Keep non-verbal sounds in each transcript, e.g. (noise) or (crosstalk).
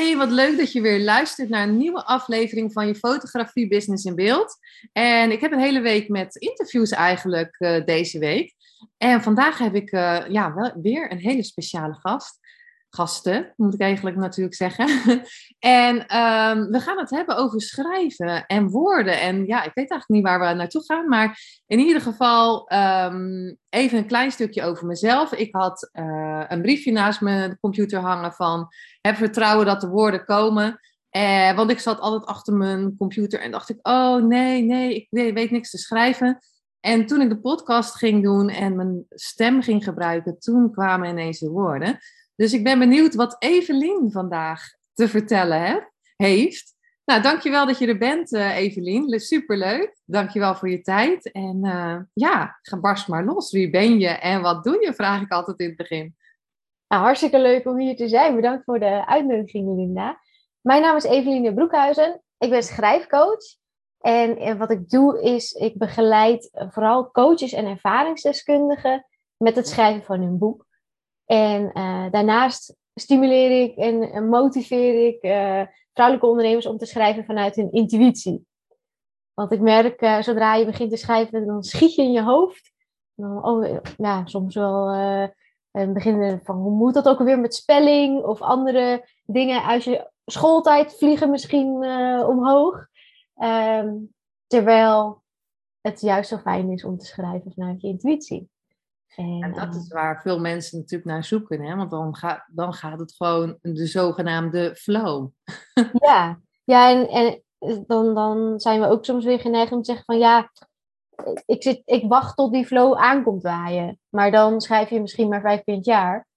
Hey, wat leuk dat je weer luistert naar een nieuwe aflevering van je fotografie business in beeld. En ik heb een hele week met interviews eigenlijk uh, deze week. En vandaag heb ik uh, ja, wel weer een hele speciale gast gasten, moet ik eigenlijk natuurlijk zeggen. (laughs) en um, we gaan het hebben over schrijven en woorden. En ja, ik weet eigenlijk niet waar we naartoe gaan, maar in ieder geval um, even een klein stukje over mezelf. Ik had uh, een briefje naast mijn computer hangen van heb vertrouwen dat de woorden komen. Eh, want ik zat altijd achter mijn computer en dacht ik, oh nee, nee, ik weet, weet niks te schrijven. En toen ik de podcast ging doen en mijn stem ging gebruiken, toen kwamen ineens de woorden. Dus ik ben benieuwd wat Evelien vandaag te vertellen heeft. Nou, dankjewel dat je er bent, uh, Evelien. Superleuk. Dankjewel voor je tijd. En uh, ja, ga barst maar los. Wie ben je en wat doe je? Vraag ik altijd in het begin. Nou, hartstikke leuk om hier te zijn. Bedankt voor de uitnodiging, Linda. Mijn naam is Eveline Broekhuizen. Ik ben schrijfcoach. En, en wat ik doe is, ik begeleid vooral coaches en ervaringsdeskundigen met het schrijven van hun boek. En uh, daarnaast stimuleer ik en motiveer ik uh, vrouwelijke ondernemers om te schrijven vanuit hun intuïtie. Want ik merk, uh, zodra je begint te schrijven, dan schiet je in je hoofd. Dan, oh, ja, soms wel uh, beginnen van hoe moet dat ook alweer met spelling of andere dingen uit je schooltijd vliegen misschien omhoog. Um, terwijl het juist zo fijn is om te schrijven vanuit je intuïtie. En, dat is waar veel mensen natuurlijk naar zoeken, hè? want dan, gaat dan gaat het gewoon de zogenaamde flow. (laughs) Ja, ja en, en dan, dan zijn we ook soms weer geneigd om te zeggen van ja, ik, zit, ik wacht tot die flow aankomt waaien. Maar dan schrijf je misschien maar vijf keer het jaar.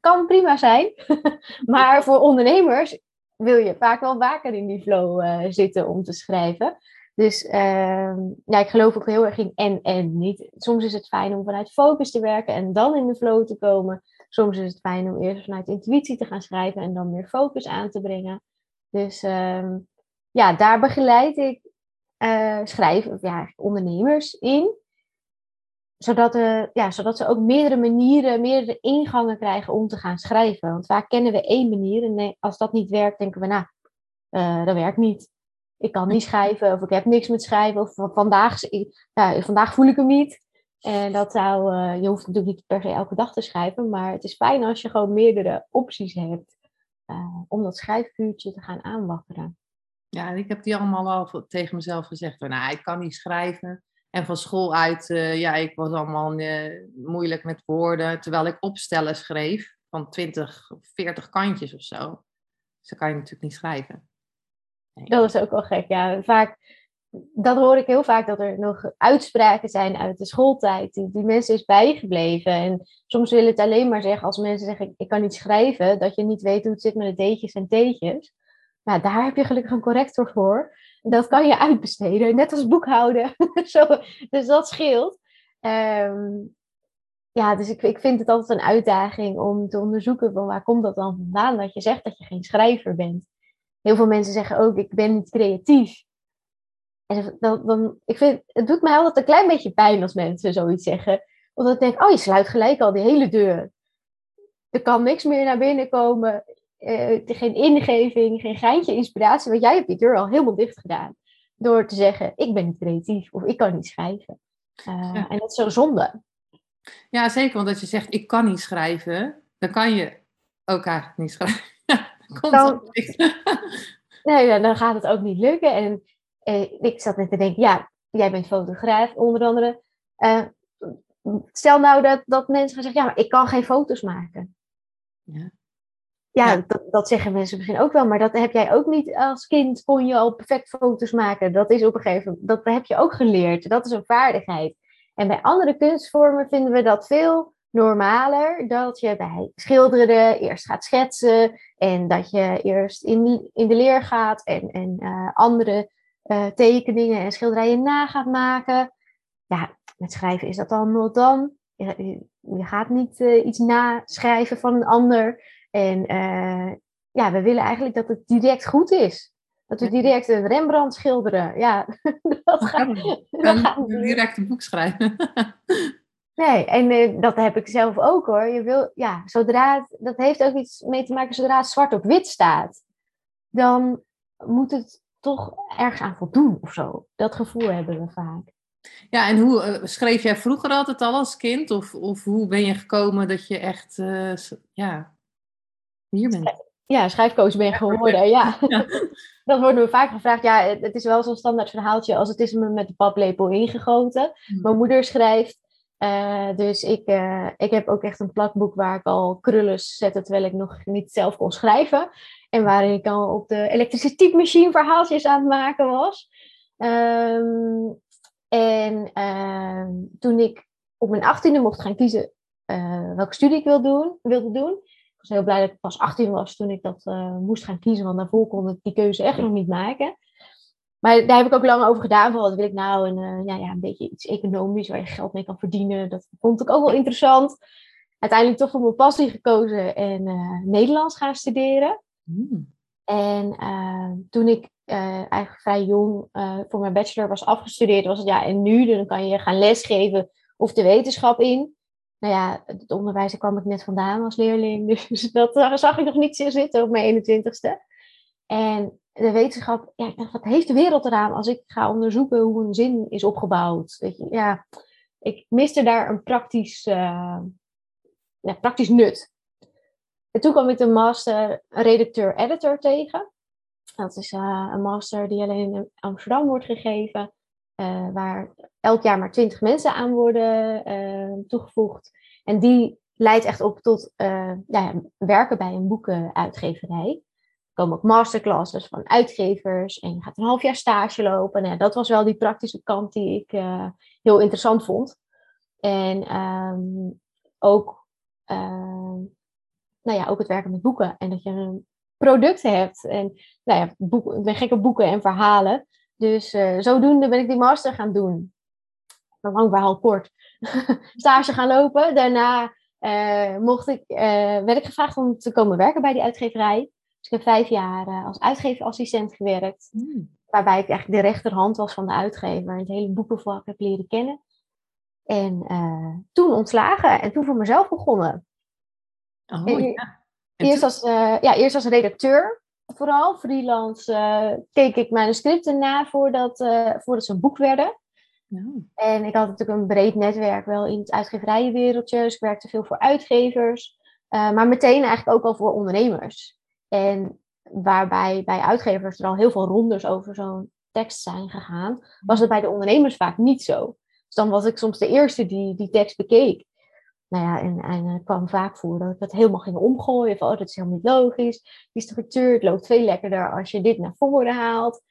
Kan prima zijn, (laughs) maar voor ondernemers wil je vaak wel vaker in die flow uh, zitten om te schrijven. Dus uh, ja, ik geloof ook heel erg in en en niet. Soms is het fijn om vanuit focus te werken en dan in de flow te komen. Soms is het fijn om eerst vanuit intuïtie te gaan schrijven en dan meer focus aan te brengen. Dus uh, ja, daar begeleid ik uh, schrijven, ja, ondernemers in. Zodat, uh, ja, zodat ze ook meerdere manieren, meerdere ingangen krijgen om te gaan schrijven. Want vaak kennen we één manier en als dat niet werkt, denken we, nou, uh, dat werkt niet ik kan niet schrijven of ik heb niks met schrijven of vandaag, ja, vandaag voel ik hem niet. En dat zou, uh, je hoeft natuurlijk niet per se elke dag te schrijven, maar het is fijn als je gewoon meerdere opties hebt uh, om dat schrijfvuurtje te gaan aanwakkeren. Ja, ik heb die allemaal al tegen mezelf gezegd. Nou, ik kan niet schrijven. En van school uit, uh, ja, ik was allemaal moeilijk met woorden. Terwijl ik opstellen schreef van 20 of 40 kantjes of zo. Dus dan kan je natuurlijk niet schrijven. Dat is ook wel gek. Ja, vaak, dat hoor ik heel vaak dat er nog uitspraken zijn uit de schooltijd. Die, die mensen is bijgebleven. En soms wil het alleen maar zeggen, als mensen zeggen ik kan niet schrijven, dat je niet weet hoe het zit met de deetjes en teetjes. Nou, daar heb je gelukkig een corrector voor. Dat kan je uitbesteden, net als boekhouden. (laughs) Zo, dus dat scheelt. Um, ja, dus ik, ik vind het altijd een uitdaging om te onderzoeken van waar komt dat dan vandaan dat je zegt dat je geen schrijver bent heel veel mensen zeggen ook, ik ben niet creatief. En dan, dan, ik vind, het doet mij altijd een klein beetje pijn als mensen zoiets zeggen. Omdat ik denk, oh, je sluit gelijk al die hele deur. Er kan niks meer naar binnen komen. Uh, geen ingeving, geen geintje inspiratie. Want jij hebt die deur al helemaal dicht gedaan. Door te zeggen, ik ben niet creatief of ik kan niet schrijven. Uh, ja. En dat is zo zonde. Ja, zeker. Want als je zegt, ik kan niet schrijven, dan kan je ook eigenlijk niet schrijven. (laughs) dan, (laughs) nee, dan gaat het ook niet lukken. En eh, ik zat net te denken, ja, jij bent fotograaf onder andere. Uh, stel nou dat, dat mensen gaan zeggen, ja, maar ik kan geen foto's maken. Ja. Ja, ja. Dat, dat, zeggen mensen misschien ook wel, maar dat heb jij ook niet als kind, kon je al perfect foto's maken. Dat is op een gegeven moment, dat heb je ook geleerd. Dat is een vaardigheid. En bij andere kunstvormen vinden we dat veel normaler dat je bij schilderen eerst gaat schetsen en dat je eerst in, in de leer gaat en, en uh, andere uh, tekeningen en schilderijen na gaat maken. Ja, met schrijven is dat allemaal dan. Je, je gaat niet uh, iets naschrijven van een ander. En ja, we willen eigenlijk dat het direct goed is. Dat we direct een Rembrandt schilderen. Ja, (laughs) dat gaat, dat gaat direct een boek schrijven. (laughs) Nee, en uh, dat heb ik zelf ook hoor. Je wil, ja, zodra het, dat heeft ook iets mee te maken, zodra het zwart op wit staat, dan moet het toch ergens aan voldoen of zo. Dat gevoel hebben we vaak. Ja, en hoe uh, schreef jij vroeger altijd al als kind? Of, of hoe ben je gekomen dat je echt, uh, ja, hier bent? Ja, schrijfcoach ben je geworden, ja. (laughs) ja. (laughs) Dat wordt me vaak gevraagd. Ja, het is wel zo'n standaard verhaaltje als het is me met de paplepel ingegoten. Hmm. Mijn moeder schrijft uh, dus ik, uh, ik heb ook echt een plakboek waar ik al krullen zette terwijl ik nog niet zelf kon schrijven. En waarin ik al op de elektrische typemachine verhaaltjes aan het maken was. Um, en uh, toen ik op mijn achttiende mocht gaan kiezen eh, welke studie ik wil doen, wilde doen. Ik was heel blij dat ik pas 18 was toen ik dat moest gaan kiezen. Want daarvoor kon ik die keuze echt nog niet maken. Maar daar heb ik ook lang over gedaan. Van wat wil ik nou? En uh, ja, ja, een beetje iets economisch waar je geld mee kan verdienen. Dat vond ik ook wel interessant. Uiteindelijk toch voor mijn passie gekozen en uh, Nederlands gaan studeren. Mm. En uh, toen ik eigenlijk vrij jong voor mijn bachelor was afgestudeerd, was het ja, en nu dan kan je gaan lesgeven of de wetenschap in. Nou ja, het onderwijs daar kwam ik net vandaan als leerling. (laughs) Dus dat zag ik nog niet zitten op mijn 21ste. En de wetenschap, ja, wat heeft de wereld eraan als ik ga onderzoeken hoe een zin is opgebouwd? Weet je, ja, ik miste daar een praktisch, uh, ja, praktisch nut. En toen kwam ik de master redacteur-editor tegen. Dat is uh, een master die alleen in Amsterdam wordt gegeven, uh, waar elk jaar maar twintig mensen aan worden toegevoegd. En die leidt echt op tot ja, werken bij een boekenuitgeverij komen ook masterclasses van uitgevers en je gaat een half jaar stage lopen. Nou, dat was wel die praktische kant die ik uh, heel interessant vond. En um, ook, uh, nou ja, ook het werken met boeken en dat je een product hebt. En nou ja, boeken, ik ben gek op boeken en verhalen. Dus uh, zodoende ben ik die master gaan doen. Een lang verhaal kort. (laughs) stage gaan lopen. Daarna mocht ik, werd ik gevraagd om te komen werken bij die uitgeverij. Dus ik heb vijf jaar uh, als uitgeverassistent gewerkt. Mm. Waarbij ik eigenlijk de rechterhand was van de uitgever. En het hele boekenvak heb leren kennen. En uh, toen ontslagen en toen voor mezelf begonnen. Oh, en, ja. eerst, als, uh, ja, eerst als redacteur vooral. Freelance keek ik manuscripten na voordat, voordat ze een boek werden. Ja. En ik had natuurlijk een breed netwerk wel in het uitgeverijenwereldje. Dus ik werkte veel voor uitgevers. maar meteen eigenlijk ook al voor ondernemers. En waarbij bij uitgevers er al heel veel rondes over zo'n tekst zijn gegaan, was het bij de ondernemers vaak niet zo. Dus dan was ik soms de eerste die die tekst bekeek. Nou ja, en, en kwam vaak voor dat ik het helemaal ging omgooien. Van, oh, dat is helemaal niet logisch. Die structuur, het loopt veel lekkerder als je dit naar voren haalt.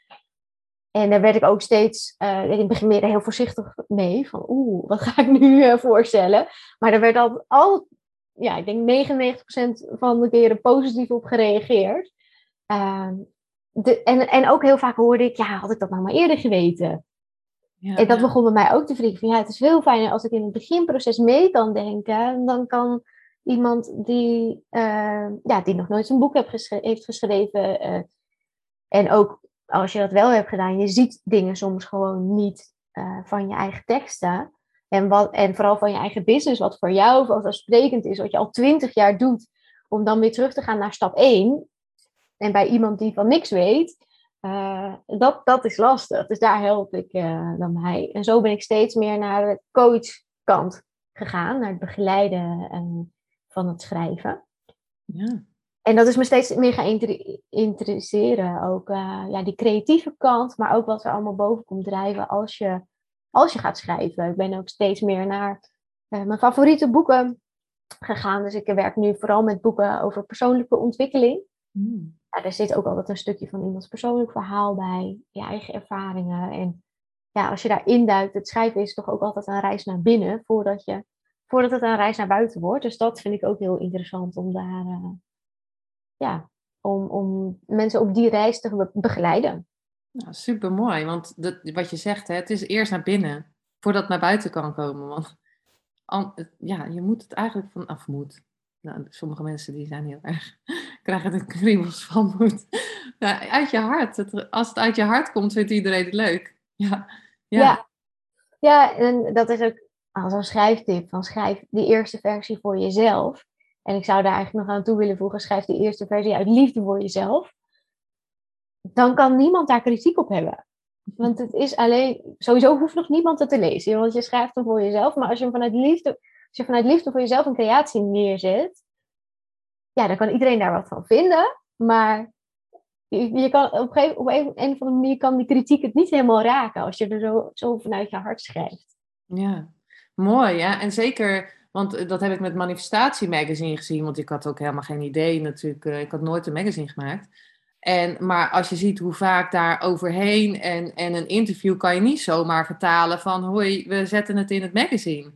En daar werd ik ook steeds, uh, in het begin meer heel voorzichtig mee. Van oeh, wat ga ik nu uh, voorstellen? Maar er werd al, al ja, ik denk 99% van de keren positief op gereageerd. Uh, de, en, en ook heel vaak hoorde ik, ja, had ik dat nou maar eerder geweten? Ja, en dat begon bij mij ook te vliegen. Van, ja, het is veel fijner als ik in het beginproces mee kan denken. Dan kan iemand die, uh, ja, die nog nooit een boek heeft, geschreven, heeft geschreven. Uh, en ook als je dat wel hebt gedaan, je ziet dingen soms gewoon niet uh, van je eigen teksten. En, wat, en vooral van je eigen business, wat voor jou vanzelfsprekend is, wat je al twintig jaar doet, om dan weer terug te gaan naar stap 1. En bij iemand die van niks weet, uh, dat, dat is lastig. Dus daar help ik uh, dan bij. En zo ben ik steeds meer naar de coachkant gegaan, naar het begeleiden uh, van het schrijven. Ja. En dat is me steeds meer gaan interesseren. Ook ja, die creatieve kant, maar ook wat er allemaal boven komt drijven als je als je gaat schrijven. Ik ben ook steeds meer naar uh, mijn favoriete boeken gegaan. Dus ik werk nu vooral met boeken over persoonlijke ontwikkeling. Mm. Ja, er zit ook altijd een stukje van iemands persoonlijk verhaal bij, je eigen ervaringen. En ja, als je daar induikt, het schrijven is toch ook altijd een reis naar binnen voordat je voordat het een reis naar buiten wordt. Dus dat vind ik ook heel interessant om daar, uh, ja, om, om mensen op die reis te begeleiden. Nou, super mooi, want wat je zegt, hè, het is eerst naar binnen voordat het naar buiten kan komen. Want ja, je moet het eigenlijk vanaf moet. Nou, sommige mensen die zijn heel erg, (laughs) krijgen er kriebels van moet. Nou, uit je hart. Als het uit je hart komt, vindt iedereen het leuk. Ja. Ja. ja. ja, en dat is ook als een schrijftip. Van schrijf die eerste versie voor jezelf. En ik zou daar eigenlijk nog aan toe willen voegen. Schrijf die eerste versie uit liefde voor jezelf. Dan kan niemand daar kritiek op hebben. Want het is alleen, sowieso hoeft nog niemand het te lezen, want je schrijft hem voor jezelf. Maar als je hem vanuit liefde, als je vanuit liefde voor jezelf een creatie neerzet, ja, dan kan iedereen daar wat van vinden. Maar je, kan op, een, op een, een of andere manier kan die kritiek het niet helemaal raken als je er zo, zo vanuit je hart schrijft. Ja, mooi. Ja, en zeker, want dat heb ik met Manifestatie Magazine gezien, want ik had ook helemaal geen idee natuurlijk. Eh, ik had nooit een magazine gemaakt. En, maar als je ziet hoe vaak daar overheen en, en een interview kan je niet zomaar vertalen van hoi, we zetten het in het magazine.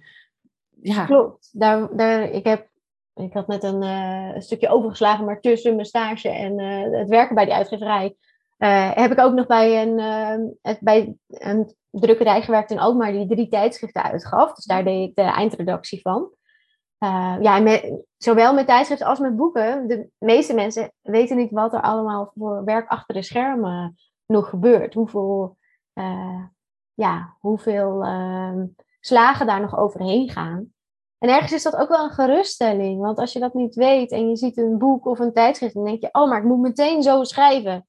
Ja. Klopt. Daar, daar, ik, heb, ik had net een, uh, een stukje overgeslagen, maar tussen mijn stage en uh, het werken bij die uitgeverij uh, heb ik ook nog bij een, het, bij een drukkerij gewerkt in Alkmaar die drie tijdschriften uitgaf. Dus daar deed ik de eindredactie van. Uh, ja, zowel met tijdschriften als met boeken. De meeste mensen weten niet wat er allemaal voor werk achter de schermen nog gebeurt. Hoeveel, uh, ja, hoeveel uh, slagen daar nog overheen gaan. En ergens is dat ook wel een geruststelling. Want als je dat niet weet en je ziet een boek of een tijdschrift, dan denk je, oh, maar ik moet meteen zo schrijven.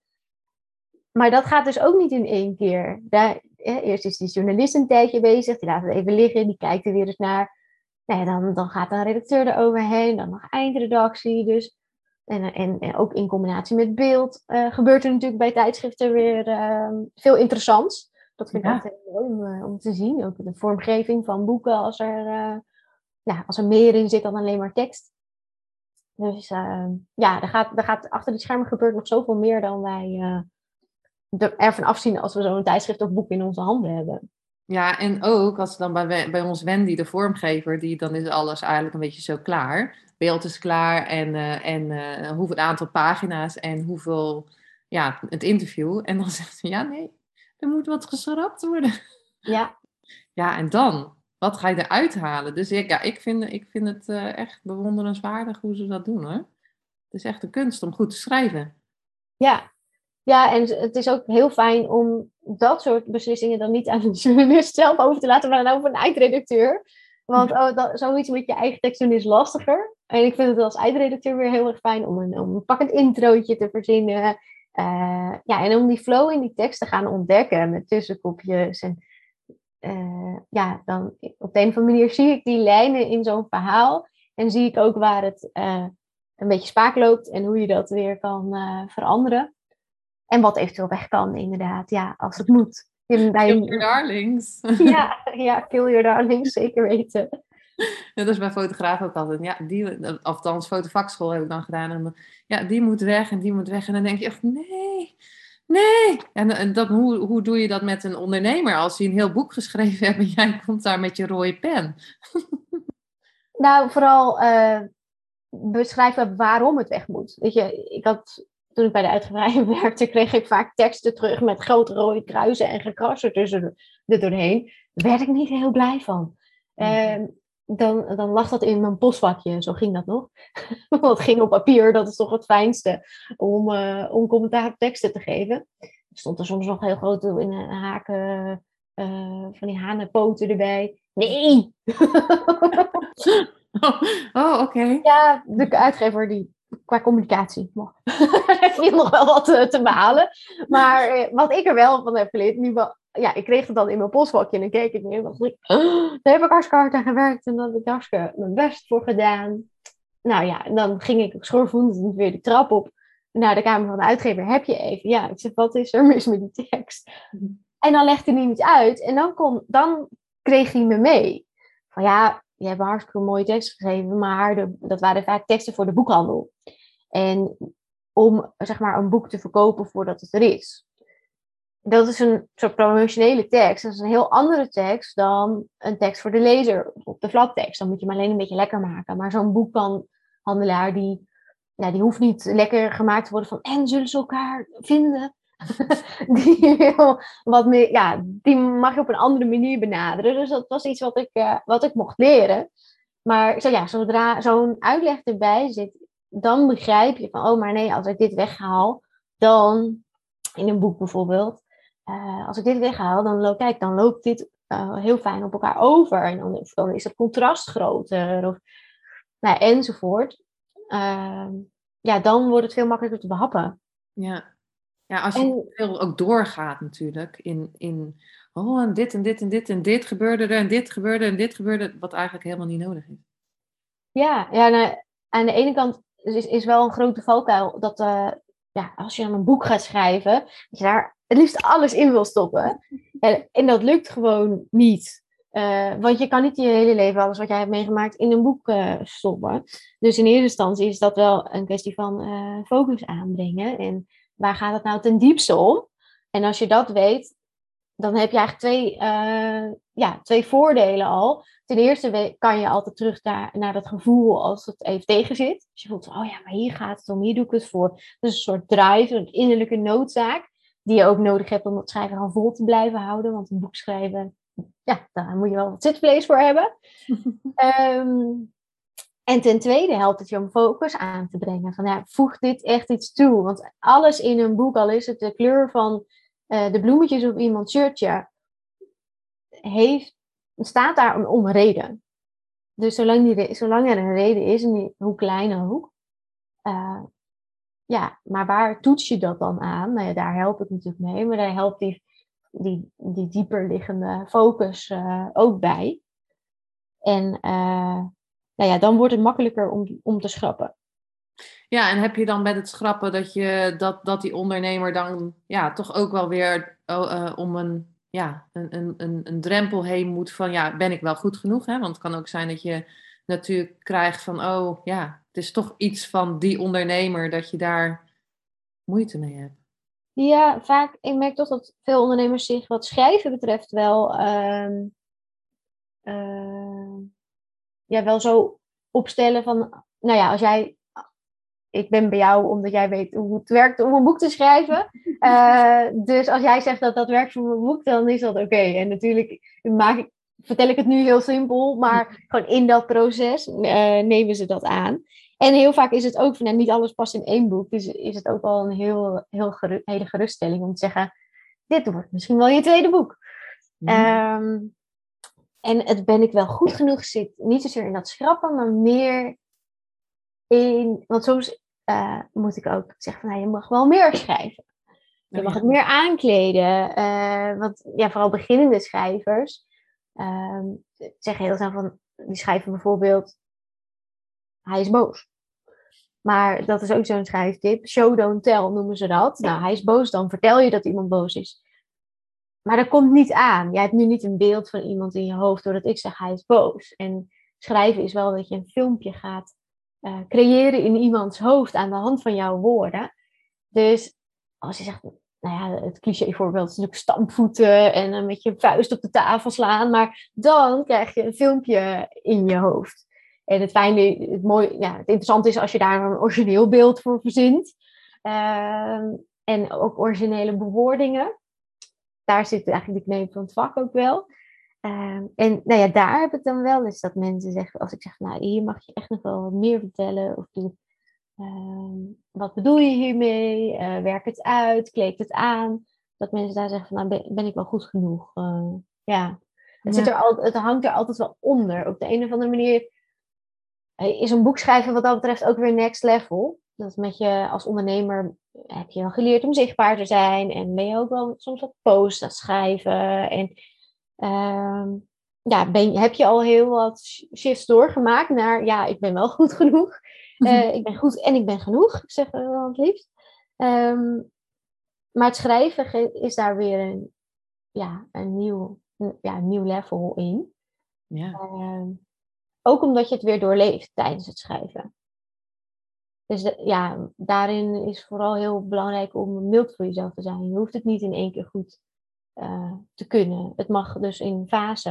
Maar dat gaat dus ook niet in één keer. Daar, eerst is die journalist een tijdje bezig, die laat het even liggen, die kijkt er weer eens naar dan, dan gaat een redacteur eroverheen, dan nog eindredactie. Dus. En, en, en ook in combinatie met beeld uh, gebeurt er natuurlijk bij tijdschriften weer uh, veel interessants. Dat vind ik altijd heel mooi om, uh, om, te zien. Ook de vormgeving van boeken, als er, uh, ja, als er meer in zit dan alleen maar tekst. Dus ja, er gaat, er gaat, achter die schermen gebeurt nog zoveel meer dan wij ervan afzien als we zo'n tijdschrift of boek in onze handen hebben. Ja, en ook als dan bij, bij ons Wendy, de vormgever, die dan is alles eigenlijk een beetje zo klaar. Beeld is klaar en, uh, en uh, hoeveel aantal pagina's en hoeveel, ja, het interview. En dan (laughs) zegt ze, ja nee, er moet wat geschrapt worden. Ja. (laughs) Ja, en dan? Wat ga je eruit halen? Dus ik, ja, ik vind, ik vind het uh, echt bewonderenswaardig hoe ze dat doen hoor. Het is echt een kunst om goed te schrijven. Ja, ja, en het is ook heel fijn om dat soort beslissingen dan niet aan de journalist zelf over te laten, maar dan over een eindredacteur. Want oh, dat, zoiets met je eigen tekst doen is lastiger. En ik vind het als eindredacteur weer heel erg fijn om een, om een pakkend introotje te verzinnen. Uh, ja, en om die flow in die tekst te gaan ontdekken met tussenkopjes. En uh, ja, dan op de een of andere manier zie ik die lijnen in zo'n verhaal. En zie ik ook waar het uh, een beetje spaak loopt en hoe je dat weer kan veranderen. En wat eventueel weg kan, inderdaad. Ja, als het moet. In, bij... Kill your darlings. (laughs) Ja, ja, kill your darlings, zeker weten. Ja, dat is bij fotograaf ook altijd. Ja, die, althans, fotovakschool heb ik dan gedaan. En ja, die moet weg en die moet weg. En dan denk je echt, nee, nee. En, en dat, hoe, hoe doe je dat met een ondernemer als hij een heel boek geschreven heeft en (laughs) jij komt daar met je rode pen? Nou, vooral uh, beschrijven waarom het weg moet. Weet je, ik had toen ik bij de uitgeverij (laughs) werkte, kreeg ik vaak teksten terug met grote rode kruisen en gekrassen tussen er doorheen. Daar werd ik niet heel blij van. Uh, dan, dan lag dat in mijn postvakje, zo ging dat nog. (laughs) Want het ging op papier, dat is toch het fijnste om, uh, om commentaar teksten te geven. Er stond er soms nog heel groot in een haken uh, van die hanenpoten erbij. Nee! (laughs) oh, oh oké. Ja, de uitgever die qua communicatie. (laughs) er viel nog wel wat te, te behalen. Maar eh, wat ik er wel van heb geleerd, nu ja, ik kreeg het dan in mijn postvakje en dan keek ik en ik, oh, daar heb ik hartstikke hard aan gewerkt en daar heb ik hartstikke mijn best voor gedaan. Nou ja, en dan ging ik schoorvoetend weer de trap op naar de kamer van de uitgever. Heb je even? Ja, ik zeg, wat is er mis met die tekst? En dan legde hij niet uit en dan, kon, dan kreeg hij me mee. Van ja, je hebt een hartstikke mooie tekst geschreven, maar dat waren vaak teksten voor de boekhandel. En om zeg maar een boek te verkopen voordat het er is. dat is een soort promotionele tekst. Dat is een heel andere tekst dan een tekst voor de lezer op de flattekst. Dan moet je hem alleen een beetje lekker maken. Maar zo'n boekhandelaar die, ja, die hoeft niet lekker gemaakt te worden van en zullen ze elkaar vinden? (laughs) die wat meer, ja, die mag je op een andere manier benaderen. Dus dat was iets wat ik, uh, wat ik mocht leren. Maar zo, ja, zodra zo'n uitleg erbij zit, dan begrijp je van, oh, maar nee, als ik dit weghaal, dan, in een boek bijvoorbeeld, uh, als ik dit weghaal, dan, loop, kijk, dan loopt dit uh, heel fijn op elkaar over. En dan, is het contrast groter, of, nou, enzovoort. Uh, ja, dan wordt het veel makkelijker te behappen. Ja, ja als je en, veel ook doorgaat natuurlijk in, in oh, en dit en dit en dit en dit gebeurde er en dit gebeurde en dit gebeurde, wat eigenlijk helemaal niet nodig is. Ja, ja nou, aan de ene kant is, is wel een grote valkuil dat uh, ja, als je dan een boek gaat schrijven, dat je daar het liefst alles in wil stoppen. (laughs) En, en dat lukt gewoon niet. Uh, want je kan niet je hele leven, alles wat jij hebt meegemaakt, in een boek uh, stoppen. Dus in eerste instantie is dat wel een kwestie van focus aanbrengen. En waar gaat het nou ten diepste om? En als je dat weet, dan heb je eigenlijk twee, ja, twee voordelen al. Ten eerste kan je altijd terug naar, naar dat gevoel als het even tegen zit. Dus je voelt, oh ja, maar hier gaat het om, hier doe ik het voor. Dus een soort drive, een innerlijke noodzaak die je ook nodig hebt om het schrijven gewoon vol te blijven houden. Want een boek schrijven, ja, daar moet je wel wat zitvlees voor hebben. um, (laughs) en ten tweede helpt het je om focus aan te brengen. Van ja, voeg dit echt iets toe. Want alles in een boek, al is het de kleur van uh, de bloemetjes op iemands shirtje, heeft, staat daar om een reden. Dus zolang, die, zolang er een reden is, en hoe klein ook, uh, ja, maar waar toets je dat dan aan? Nou ja, daar helpt het natuurlijk mee, maar daar helpt die, die, die dieper liggende focus uh, ook bij. En nou ja, dan wordt het makkelijker om, om te schrappen. Ja, en heb je dan met het schrappen dat, je, dat, dat die ondernemer dan ja, toch ook wel weer uh, om een, ja, een, een, een, een drempel heen moet van ja, ben ik wel goed genoeg? Hè? Want het kan ook zijn dat je natuurlijk krijgt van oh ja, het is toch iets van die ondernemer dat je daar moeite mee hebt. Ja, vaak. Ik merk toch dat veel ondernemers zich wat schrijven betreft wel, uh, uh, ja, wel zo opstellen van, nou ja, als jij, ik ben bij jou omdat jij weet hoe het werkt om een boek te schrijven. Uh, (laughs) dus als jij zegt dat dat werkt voor mijn boek, dan is dat oké. En natuurlijk maak ik, vertel ik het nu heel simpel, maar (laughs) gewoon in dat proces nemen ze dat aan. En heel vaak is het ook van, nou, niet alles past in één boek. Dus is het ook wel een heel, heel hele geruststelling om te zeggen, dit wordt misschien wel je tweede boek. Ehm, en het ben ik wel goed genoeg zit, niet zozeer in dat schrappen, maar meer in, want soms uh, moet ik ook zeggen van, nou, je mag wel meer schrijven. Je mag het meer aankleden. Uh, want ja, vooral beginnende schrijvers um, zeggen heel snel van, die schrijven bijvoorbeeld, hij is boos. Maar dat is ook zo'n schrijftip. Show, don't tell noemen ze dat. Nou, hij is boos, dan vertel je dat iemand boos is. Maar dat komt niet aan. Jij hebt nu niet een beeld van iemand in je hoofd doordat ik zeg hij is boos. En schrijven is wel dat je een filmpje gaat uh, creëren in iemands hoofd aan de hand van jouw woorden. Dus als je zegt, nou ja, het cliché voorbeeld is natuurlijk stampvoeten en een beetje vuist op de tafel slaan. Maar dan krijg je een filmpje in je hoofd. En het fijne, het mooie, ja, het interessante is als je daar een origineel beeld voor verzint. Uh, en ook originele bewoordingen. Daar zit eigenlijk de kneep van het vak ook wel. Uh, en nou ja, daar heb ik dan wel eens dat mensen zeggen, als ik zeg, nou hier mag je echt nog wel wat meer vertellen. Of doe, uh, wat bedoel je hiermee? Uh, werk het uit, kleed het aan. Dat mensen daar zeggen van, nou ben, ben ik wel goed genoeg? Eh, ja, het, Zit er al, het hangt er altijd wel onder. Op de een of andere manier is een boek schrijven wat dat betreft ook weer next level. Dat met je als ondernemer heb je wel geleerd om zichtbaar te zijn. En ben je ook wel soms wat posts aan schrijven. En uh, ja, ben, heb je al heel wat shifts doorgemaakt naar, ja, ik ben wel goed genoeg. Uh, (laughs) ik ben goed en ik ben genoeg, zeggen we wel het liefst. Um, maar het schrijven is daar weer een, ja, een, nieuw, ja, een nieuw level in. Ja. Uh, ook omdat je het weer doorleeft tijdens het schrijven. Dus ja, daarin is vooral heel belangrijk om mild voor jezelf te zijn. Je hoeft het niet in één keer goed uh, te kunnen. Het mag dus in fase.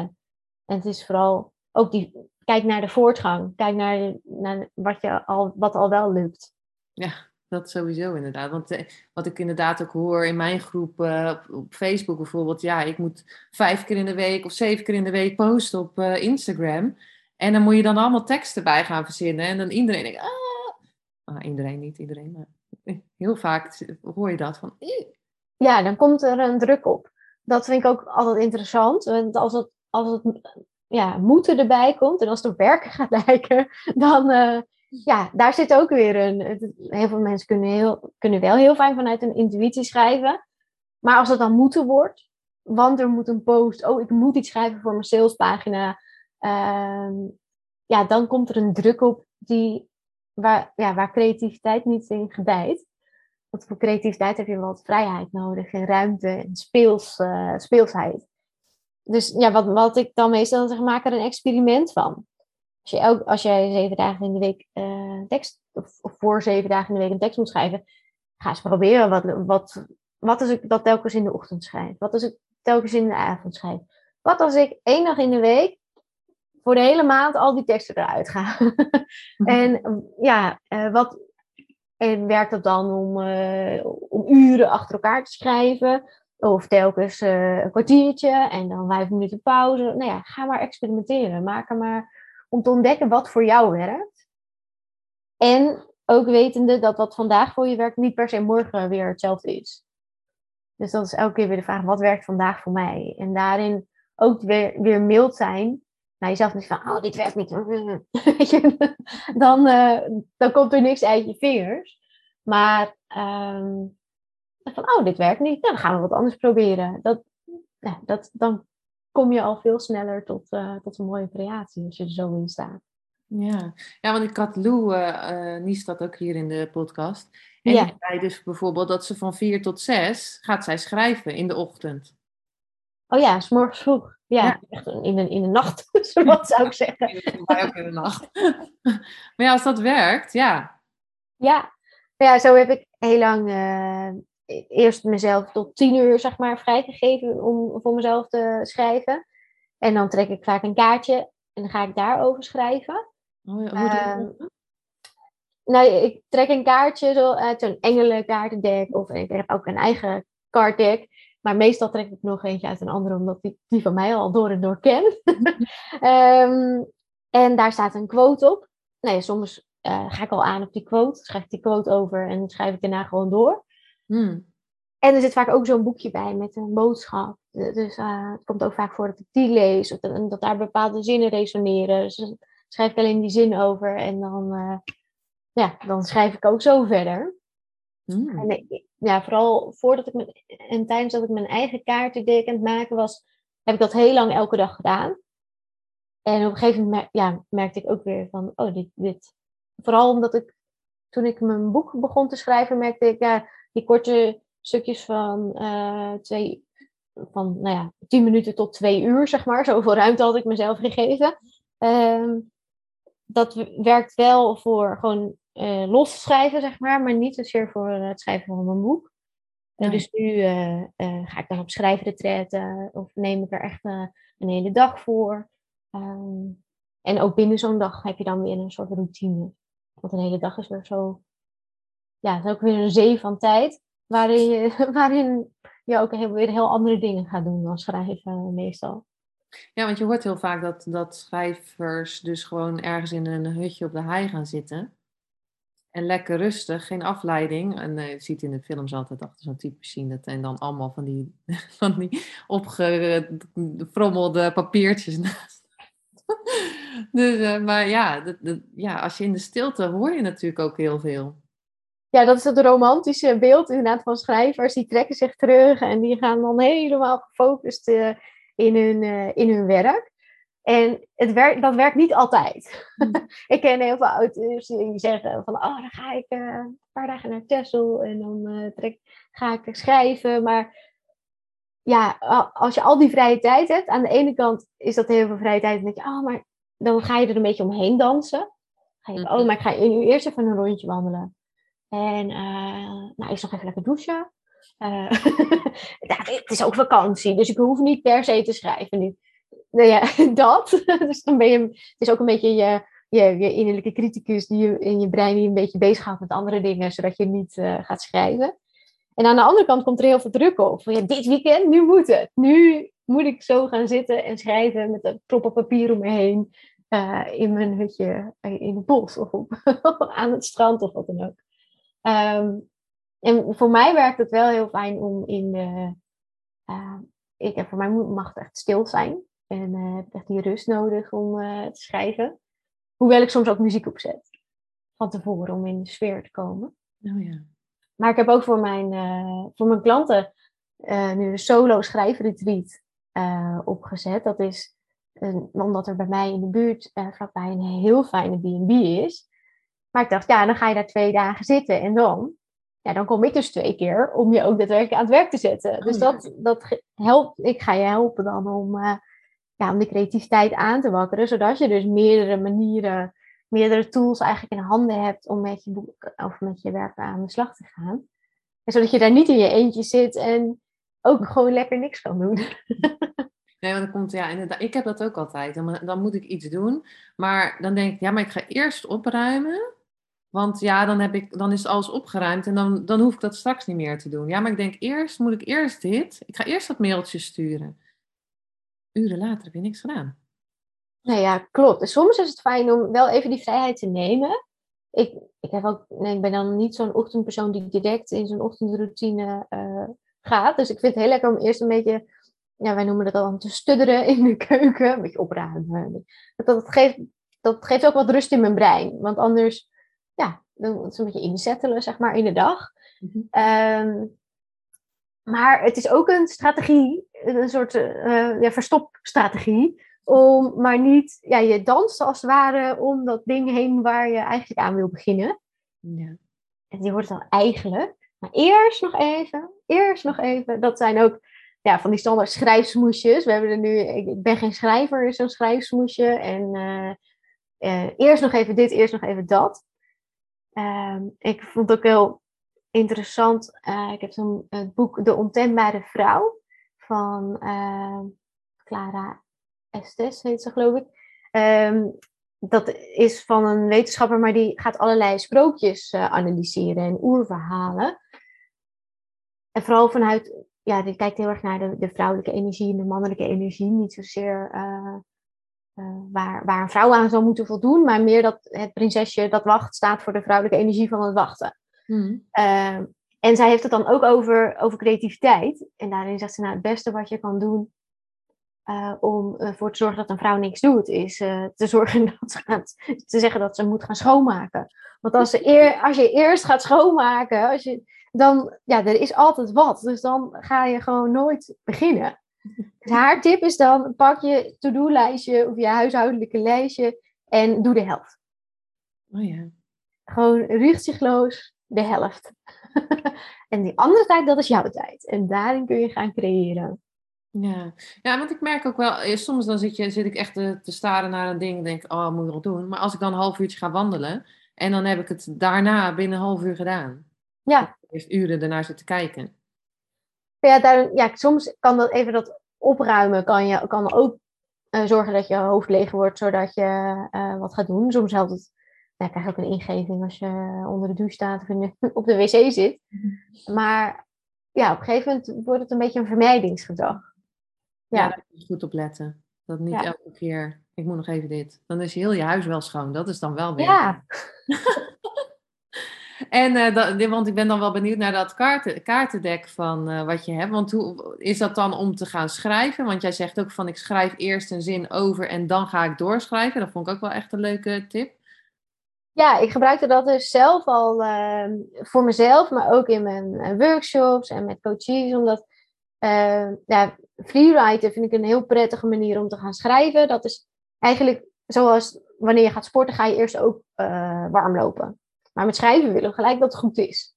En het is vooral ook die, kijk naar de voortgang. Kijk naar, naar wat, je al, wat al wel lukt. Ja, dat sowieso inderdaad. Want eh, wat ik inderdaad ook hoor in mijn groep uh, op, Facebook bijvoorbeeld. Ja, ik moet vijf keer in de week of zeven keer in de week posten op Instagram. En dan moet je dan allemaal teksten bij gaan verzinnen. En dan iedereen denkt, ah. Ah iedereen niet, iedereen. Maar (laughs) heel vaak hoor je dat van... Ja, dan komt er een druk op. Dat vind ik ook altijd interessant. Want als het, als het ja, moeten erbij komt en als het op werken gaat (laughs) lijken, dan uh, ja, daar zit ook weer een. Heel veel mensen kunnen, heel, kunnen wel heel fijn vanuit een intuïtie schrijven. Maar als het dan moeten wordt, want er moet een post, oh, ik moet iets schrijven voor mijn salespagina. Uh, ja, dan komt er een druk op die, waar, ja, waar creativiteit niet in gedijt. Want voor creativiteit heb je wat vrijheid nodig en ruimte en speels, uh, speelsheid dus ja, wat, wat ik dan meestal zeg, maak er een experiment van. Als, je elk, als jij zeven dagen in de week uh, tekst, of, voor zeven dagen in de week een tekst moet schrijven, ga eens proberen wat, wat, wat als ik dat telkens in de ochtend schrijf? Wat als ik telkens in de avond schrijf? Wat als ik één dag in de week voor de hele maand al die teksten eruit ga? en ja, uh, wat, en werkt dat dan om, uh, om uren achter elkaar te schrijven? Of telkens uh, een kwartiertje en dan vijf minuten pauze. Nou ja, ga maar experimenteren. Maak er maar om te ontdekken wat voor jou werkt. En ook wetende dat wat vandaag voor je werkt niet per se morgen weer hetzelfde is. Dus dat is elke keer weer de vraag, wat werkt vandaag voor mij? En daarin ook weer, weer mild zijn. Nou, jezelf niet van, oh, dit werkt niet. (laughs) dan, uh, dan komt er niks uit je vingers. Maar um, van, oh, dit werkt niet. Nou, dan gaan we wat anders proberen. Dat, ja, dat, dan kom je al veel sneller tot, uh, tot een mooie creatie als je er zo in staat. Ja, ja want ik had Lou uh, uh, Nies dat ook hier in de podcast. En ja. die zei dus bijvoorbeeld dat ze van vier tot zes gaat zij schrijven in de ochtend. Oh ja, s morgens vroeg. Ja, ja, echt in de, in de nacht, (laughs) wat zou ik (laughs) zeggen. Mij ook in de nacht. (laughs) maar ja, als dat werkt, ja. Ja, ja zo heb ik heel lang uh, eerst mezelf tot tien uur zeg maar vrijgegeven om voor mezelf te schrijven. En dan trek ik vaak een kaartje en dan ga ik daarover schrijven. Oh ja, hoe uh, nou, ik trek een kaartje zo uit een engelenkaartendek of ik heb ook een eigen kaartdek. Maar meestal trek ik nog eentje uit een andere, omdat die, die van mij al door en door ken. um, (laughs) en daar staat een quote op. Nee, soms uh, ga ik al aan op die quote, schrijf ik die quote over en schrijf ik daarna gewoon door. Hmm. En er zit vaak ook zo'n boekje bij met een boodschap. Dus uh, het komt ook vaak voor dat ik die lees. Of dat, dat daar bepaalde zinnen resoneren. Dus dan schrijf ik alleen die zin over. En dan, uh, ja, dan schrijf ik ook zo verder. Hmm. En ja, vooral voordat ik en tijdens dat ik mijn eigen kaartendek aan het maken was, heb ik dat heel lang elke dag gedaan. En op een gegeven moment ja, merkte ik ook weer van, oh, dit, dit. Vooral omdat ik, toen ik mijn boek begon te schrijven, merkte ik, ja, die korte stukjes van uh, twee, van nou ja, tien minuten tot twee uur, zeg maar. Zoveel ruimte had ik mezelf gegeven. Uh, dat werkt wel voor gewoon uh, los schrijven, zeg maar, maar niet zozeer voor het schrijven van mijn boek. Dus nu uh, ga ik dan op schrijfretretten of neem ik er echt een hele dag voor. Um, en ook binnen zo'n dag heb je dan weer een soort routine. Want een hele dag is weer zo ja, het is ook weer een zee van tijd. Waarin je, (laughs) waarin je ook heel, weer heel andere dingen gaat doen dan schrijven meestal. Ja, want je hoort heel vaak dat, dat schrijvers dus gewoon ergens in een hutje op de hei gaan zitten. En lekker rustig, geen afleiding. En uh, je ziet in de films altijd achter zo'n type zien dat en dan allemaal van die, (laughs) van die opgefrommelde papiertjes naast. (laughs) dus, uh, maar ja, dat, dat, ja, als je in de stilte hoor je natuurlijk ook heel veel ja, dat is het romantische beeld inderdaad van schrijvers. Die trekken zich terug en die gaan dan helemaal gefocust uh, in, hun, in hun werk. En het werkt, dat werkt niet altijd. Hmm. (laughs) ik ken heel veel auteurs die zeggen van, oh, dan ga ik uh, een paar dagen naar Texel en dan trek, ga ik schrijven. Maar ja, als je al die vrije tijd hebt, aan de ene kant is dat heel veel vrije tijd. En denk je, oh, maar dan ga je er een beetje omheen dansen Ga Mhm. oh, maar ik ga nu eerst even een rondje wandelen. En uh, nou, eerst nog even lekker douchen. (laughs) Ja, het is ook vakantie, dus ik hoef niet per se te schrijven nu. Nou ja, (laughs) dat. dus dan ben je, het is ook een beetje je, je, innerlijke criticus die je, in je brein die een beetje bezighoudt met andere dingen, zodat je niet uh, gaat schrijven. En aan de andere kant komt er heel veel druk op. Van, dit weekend, nu moet het. Nu moet ik zo gaan zitten en schrijven met een prop papier om me heen. Uh, in mijn hutje in het bos of op, (laughs) aan het strand of wat dan ook. Um, en voor mij werkt het wel heel fijn om in de. Uh, ik, voor mij mag het echt stil zijn. En uh, heb echt die rust nodig om uh, te schrijven. Hoewel ik soms ook muziek opzet. Van tevoren om in de sfeer te komen. Oh ja. Maar ik heb ook voor mijn, uh, voor mijn klanten nu een solo schrijfretreat opgezet. Dat is een, omdat er bij mij in de buurt vlakbij een heel fijne B&B is. Maar ik dacht, ja, dan ga je daar twee dagen zitten en dan ja, dan kom ik dus twee keer om je ook daadwerkelijk aan het werk te zetten. Dus Oh, ja. dat, dat helpt, ik ga je helpen dan om, ja, om de creativiteit aan te wakkeren, zodat je dus meerdere manieren, meerdere tools eigenlijk in handen hebt om met je boek of met je werk aan de slag te gaan. En zodat je daar niet in je eentje zit en ook gewoon lekker niks kan doen. (laughs) Nee, want dan komt, ja, ik heb dat ook altijd. Dan, dan moet ik iets doen. Maar dan denk ik, ja, maar ik ga eerst opruimen. Want ja, dan, heb ik, dan is alles opgeruimd en dan, dan hoef ik dat straks niet meer te doen. Ja, maar ik denk eerst, moet ik eerst dit? Ik ga eerst dat mailtje sturen. Uren later heb je niks gedaan. Nou ja, klopt. Soms is het fijn om wel even die vrijheid te nemen. Ik, ik, heb ook, nee, ik ben dan niet zo'n ochtendpersoon die direct in zijn ochtendroutine uh, gaat. Dus ik vind het heel lekker om eerst een beetje, ja, wij noemen dat dan te studderen in de keuken. Een beetje opruimen. Dat, dat, geeft, dat geeft ook wat rust in mijn brein. Want anders ja, dan is een beetje inzettelen, zeg maar, in de dag. Mhm. Um, maar het is ook een strategie, een soort uh, ja, verstopstrategie, om maar niet, ja, je danst als het ware om dat ding heen waar je eigenlijk aan wil beginnen. Ja. En die wordt dan eigenlijk, maar eerst nog even, eerst nog even, dat zijn ook ja, van die standaard schrijfsmoesjes. We hebben er nu, ik ben geen schrijver, is zo'n schrijfsmoesje. En uh, uh, eerst nog even dit, eerst nog even dat. Um, ik vond ook heel interessant. Uh, ik heb zo'n het boek De Ontembare Vrouw van uh, Clara Estes, heet ze geloof ik. Um, dat is van een wetenschapper, maar die gaat allerlei sprookjes uh, analyseren en oerverhalen. En vooral vanuit, ja, die kijkt heel erg naar de, vrouwelijke energie en de mannelijke energie. Niet zozeer waar, waar een vrouw aan zou moeten voldoen, maar meer dat het prinsesje dat wacht staat voor de vrouwelijke energie van het wachten. Mm. Uh, en zij heeft het dan ook over, over creativiteit. En daarin zegt ze, nou, het beste wat je kan doen uh, om ervoor te zorgen dat een vrouw niks doet, is uh, te (laughs) zorgen dat ze gaat, te zeggen dat ze moet gaan schoonmaken. Want als, ze eer, als je eerst gaat schoonmaken, als je, dan, ja, er is altijd wat. Dus dan ga je gewoon nooit beginnen. (laughs) Dus haar tip is dan, pak je to-do-lijstje of je huishoudelijke lijstje en doe de helft. Oh ja. Gewoon rücksichtsloos de helft. (laughs) en die andere tijd, dat is jouw tijd. En daarin kun je gaan creëren. Ja. ja, want ik merk ook wel, eh, soms dan zit, je, zit ik echt te, te staren naar een ding en denk, oh, moet ik wel doen. Maar als ik dan een half uurtje ga wandelen en dan heb ik het daarna binnen een half uur gedaan. Ja. Eerst uren ernaar zitten kijken. Ja, daar, ja, soms kan dat even dat opruimen, kan, je, kan ook uh, zorgen dat je hoofd leeg wordt, zodat je uh, wat gaat doen. Soms helpt het, ja, krijg je ook een ingeving als je onder de douche staat of in (laughs) op de wc zit. Maar ja, op een gegeven moment wordt het een beetje een vermijdingsgedrag. Ja, Ja, daar moet je goed op letten. Dat niet Ja. elke keer, ik moet nog even dit. Dan is heel je huis wel schoon. Dat is dan wel weer. ja. (laughs) En, eh, dat, want ik ben dan wel benieuwd naar dat kaarten, kaartendek van eh, wat je hebt. Want hoe, is dat dan om te gaan schrijven? Want jij zegt ook van ik schrijf eerst een zin over en dan ga ik doorschrijven. Dat vond ik ook wel echt een leuke tip. Ja, ik gebruikte dat dus zelf al ehm, voor mezelf, maar ook in mijn eh, workshops en met coaches. Omdat uh, ja, vind ik een heel prettige manier om te gaan schrijven. Dat is eigenlijk zoals wanneer je gaat sporten, ga je eerst ook uh, warm lopen. Maar met schrijven willen we gelijk dat het goed is.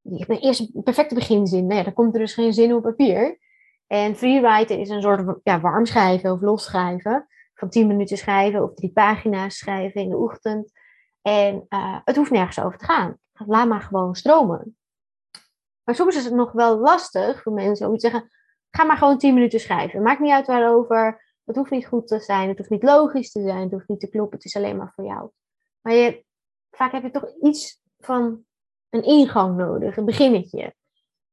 Je hebt eerst een perfecte beginzin. Nee, dan komt er dus geen zin op papier. En freewriten is een soort ja, warm schrijven of los schrijven. Van 10 minuten schrijven of drie pagina's schrijven in de ochtend. En uh, het hoeft nergens over te gaan. Laat maar gewoon stromen. Maar soms is het nog wel lastig voor mensen om te zeggen: ga maar gewoon 10 minuten schrijven. Maakt niet uit waarover. Het hoeft niet goed te zijn, het hoeft niet logisch te zijn, het hoeft niet te kloppen, het is alleen maar voor jou. Maar je, vaak heb je toch iets van een ingang nodig, een beginnetje.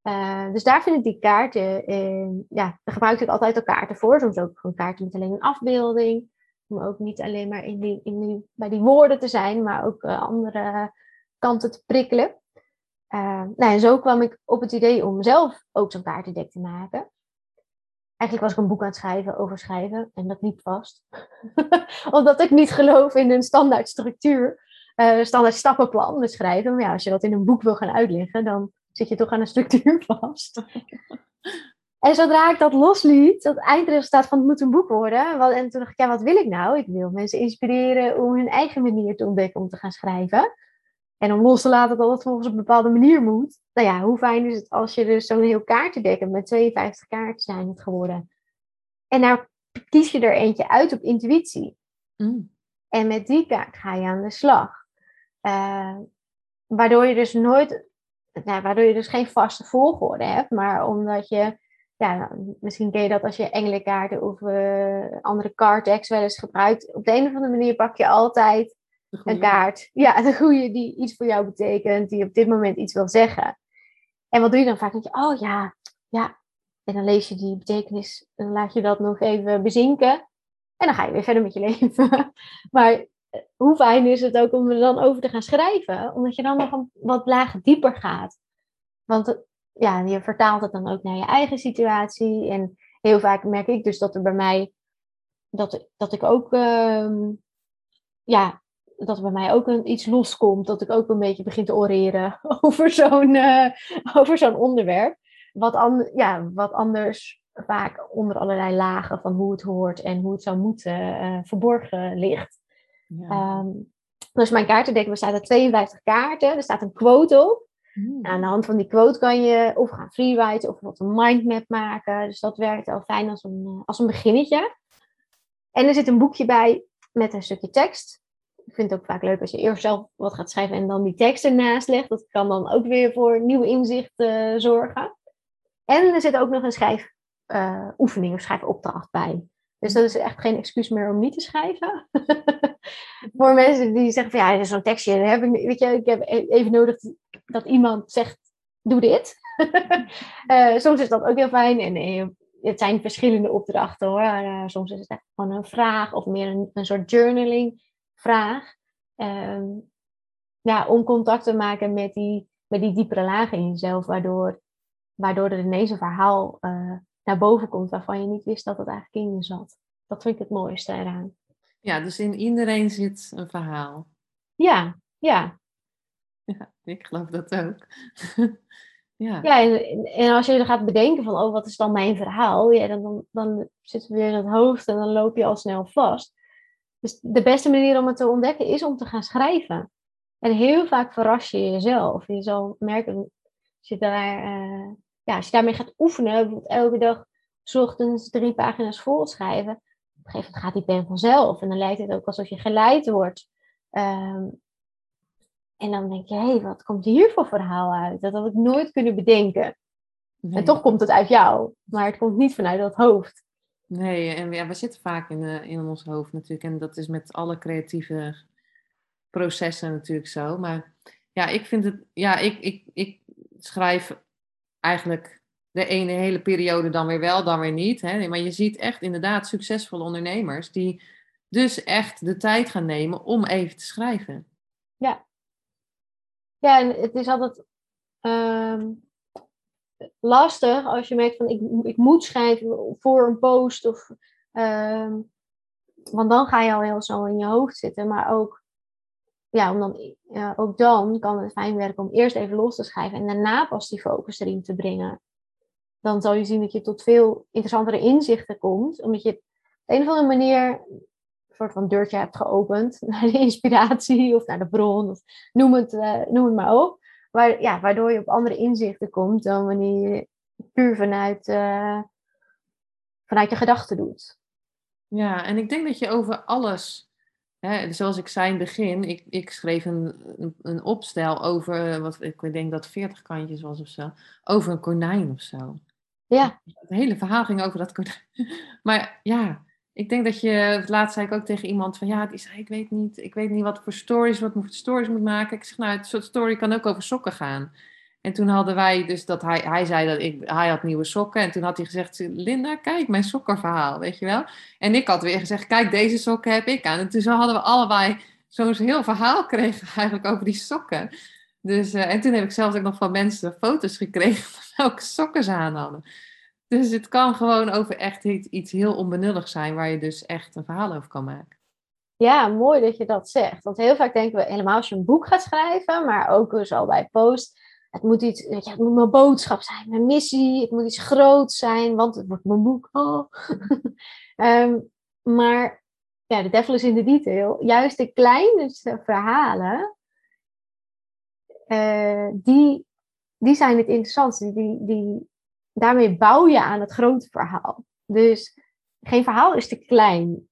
Uh, dus daar vind ik die kaarten, uh, ja, daar gebruik ik altijd al kaarten voor. Soms ook gewoon kaarten met alleen een afbeelding. Om ook niet alleen maar in die, in bij die woorden te zijn, maar ook uh, andere kanten te prikkelen. nou, en zo kwam ik op het idee om zelf ook zo'n kaartendek te maken. Eigenlijk was ik een boek aan het schrijven over schrijven en dat liep vast. (laughs) Omdat ik niet geloof in een standaard structuur, standaard stappenplan met schrijven. Maar ja, als je dat in een boek wil gaan uitleggen, dan zit je toch aan een structuur (laughs) vast. En zodra ik dat losliet, dat eindresultaat van het moet een boek worden. En toen dacht ik, ja, wat wil ik nou? Ik wil mensen inspireren om hun eigen manier te ontdekken om te gaan schrijven. En om los te laten dat het volgens een bepaalde manier moet. Nou ja, hoe fijn is het als je dus zo'n heel kaartendek hebt. Met 52 kaarten zijn het geworden. En nou kies je er eentje uit op intuïtie. Mm. En met die kaart ga je aan de slag. Uh, waardoor je dus nooit nou, waardoor je dus geen vaste volgorde hebt, maar omdat je, ja, misschien ken je dat als je engelenkaarten of uh, andere card wel eens gebruikt. Op de een of andere manier pak je altijd een kaart. Ja, de goede die iets voor jou betekent, die op dit moment iets wil zeggen. En wat doe je dan vaak? Dat je, oh ja, ja. En dan lees je die betekenis, en dan laat je dat nog even bezinken. En dan ga je weer verder met je (laughs) leven. maar hoe fijn is het ook om er dan over te gaan schrijven? Omdat je dan nog een wat lagen dieper gaat. Want ja, je vertaalt het dan ook naar je eigen situatie. En heel vaak merk ik dus dat er bij mij, dat, dat ik ook, uh, ja, dat er bij mij ook een, iets loskomt. Dat ik ook een beetje begin te oreren (laughs) over zo'n uh, over zo'n onderwerp. Wat, an, ja, wat anders vaak onder allerlei lagen van hoe het hoort en hoe het zou moeten uh, verborgen ligt. Ja. Um, dus mijn kaartendek bestaat uit 52 kaarten. Er staat een quote op. Mm. Aan de hand van die quote kan je of gaan freewriten of wat een mindmap maken. Dus dat werkt wel fijn als een, eh, als een beginnetje. En er zit een boekje bij met een stukje tekst. Ik vind het ook vaak leuk als je eerst zelf wat gaat schrijven en dan die tekst ernaast legt. Dat kan dan ook weer voor nieuwe inzichten zorgen. En er zit ook nog een schrijfoefening uh, of schrijfopdracht bij. Dus dat is echt geen excuus meer om niet te schrijven. (laughs) Voor mensen die zeggen van ja, zo'n tekstje, heb ik, weet je, ik heb e-, even nodig dat iemand zegt, doe dit. uh, (laughs) soms is dat ook heel fijn. En uh, het zijn verschillende opdrachten hoor. Uh, soms is het echt gewoon een vraag of meer een, een soort journaling vraag. Ehm, ja, om contact te maken met die, met die diepere lagen in jezelf, waardoor, waardoor er ineens een verhaal naar boven komt waarvan je niet wist dat het eigenlijk in je zat. Dat vind ik het mooiste eraan. Ja, dus in iedereen zit een verhaal. Ja, ja. (laughs) Ja, ik geloof dat ook. (laughs) ja, ja en, als je er gaat bedenken van, oh, wat is dan mijn verhaal? Ja, dan, dan, dan zit weer in het hoofd en dan loop je al snel vast. Dus de beste manier om het te ontdekken is om te gaan schrijven. En heel vaak verras je jezelf. Je zal merken, als je daar uh, ja, als je daarmee gaat oefenen, bijvoorbeeld elke dag s ochtends drie pagina's vol schrijven, op een gegeven moment gaat die pen vanzelf. En dan lijkt het ook alsof je geleid wordt. Um, en dan denk je, hé, hey, wat komt hier voor verhaal uit? Dat had ik nooit kunnen bedenken. En toch komt het uit jou, maar het komt niet vanuit dat hoofd. Nee, en ja, we zitten vaak in, uh, in ons hoofd natuurlijk. En dat is met alle creatieve processen natuurlijk zo. Maar ja, ik vind het, ja, ik, ik, ik schrijf eigenlijk de ene hele periode dan weer wel, dan weer niet. Hè? Maar je ziet echt inderdaad succesvolle ondernemers die dus echt de tijd gaan nemen om even te schrijven. Ja. Ja, en het is altijd ehm, lastig als je merkt van ik, ik moet schrijven voor een post. Of, ehm, want dan ga je al heel snel in je hoofd zitten. Maar ook ja, om dan, ook dan kan het fijn werken om eerst even los te schrijven en daarna pas die focus erin te brengen. Dan zal je zien dat je tot veel interessantere inzichten komt, omdat je op een of andere manier soort van deurtje hebt geopend (laughs) naar de inspiratie of naar de bron, of noem het, uh, noem het maar op. Waar, ja, waardoor je op andere inzichten komt dan wanneer je puur vanuit, uh, vanuit je gedachten doet. Ja, en ik denk dat je over alles hè, zoals ik zei in het begin, ik, ik schreef een, een, een opstel over, wat ik denk dat 40 kantjes was of zo, over een konijn of zo. Ja. Het hele verhaal ging over dat konijn. (laughs) Maar ja, ik denk dat je, laatst zei ik ook tegen iemand van ja, die ik weet niet, ik weet niet wat voor stories, wat voor stories moet maken. Ik zeg nou, het soort story kan ook over sokken gaan. En toen hadden wij dus dat hij, hij zei dat ik, hij had nieuwe sokken. En toen had hij gezegd, Linda, kijk, mijn sokkenverhaal, weet je wel. En ik had weer gezegd, kijk, deze sokken heb ik aan. En toen zo hadden we allebei zo'n heel verhaal gekregen (laughs) eigenlijk over die sokken. Dus, uh, en toen heb ik zelfs ook nog van mensen foto's gekregen (laughs) van welke sokken ze aan hadden. Dus het kan gewoon over echt iets, heel onbenullig zijn, waar je dus echt een verhaal over kan maken. Ja, mooi dat je dat zegt. Want heel vaak denken we, helemaal als je een boek gaat schrijven, maar ook dus al bij post, het moet iets, het moet mijn boodschap zijn, mijn missie, het moet iets groots zijn, want het wordt mijn boek. Oh. um, (laughs) maar ja, de devil is in de detail. Juist de kleinste verhalen, uh, die, die zijn het interessantste. Die, die, daarmee bouw je aan het grote verhaal. Dus geen verhaal is te klein.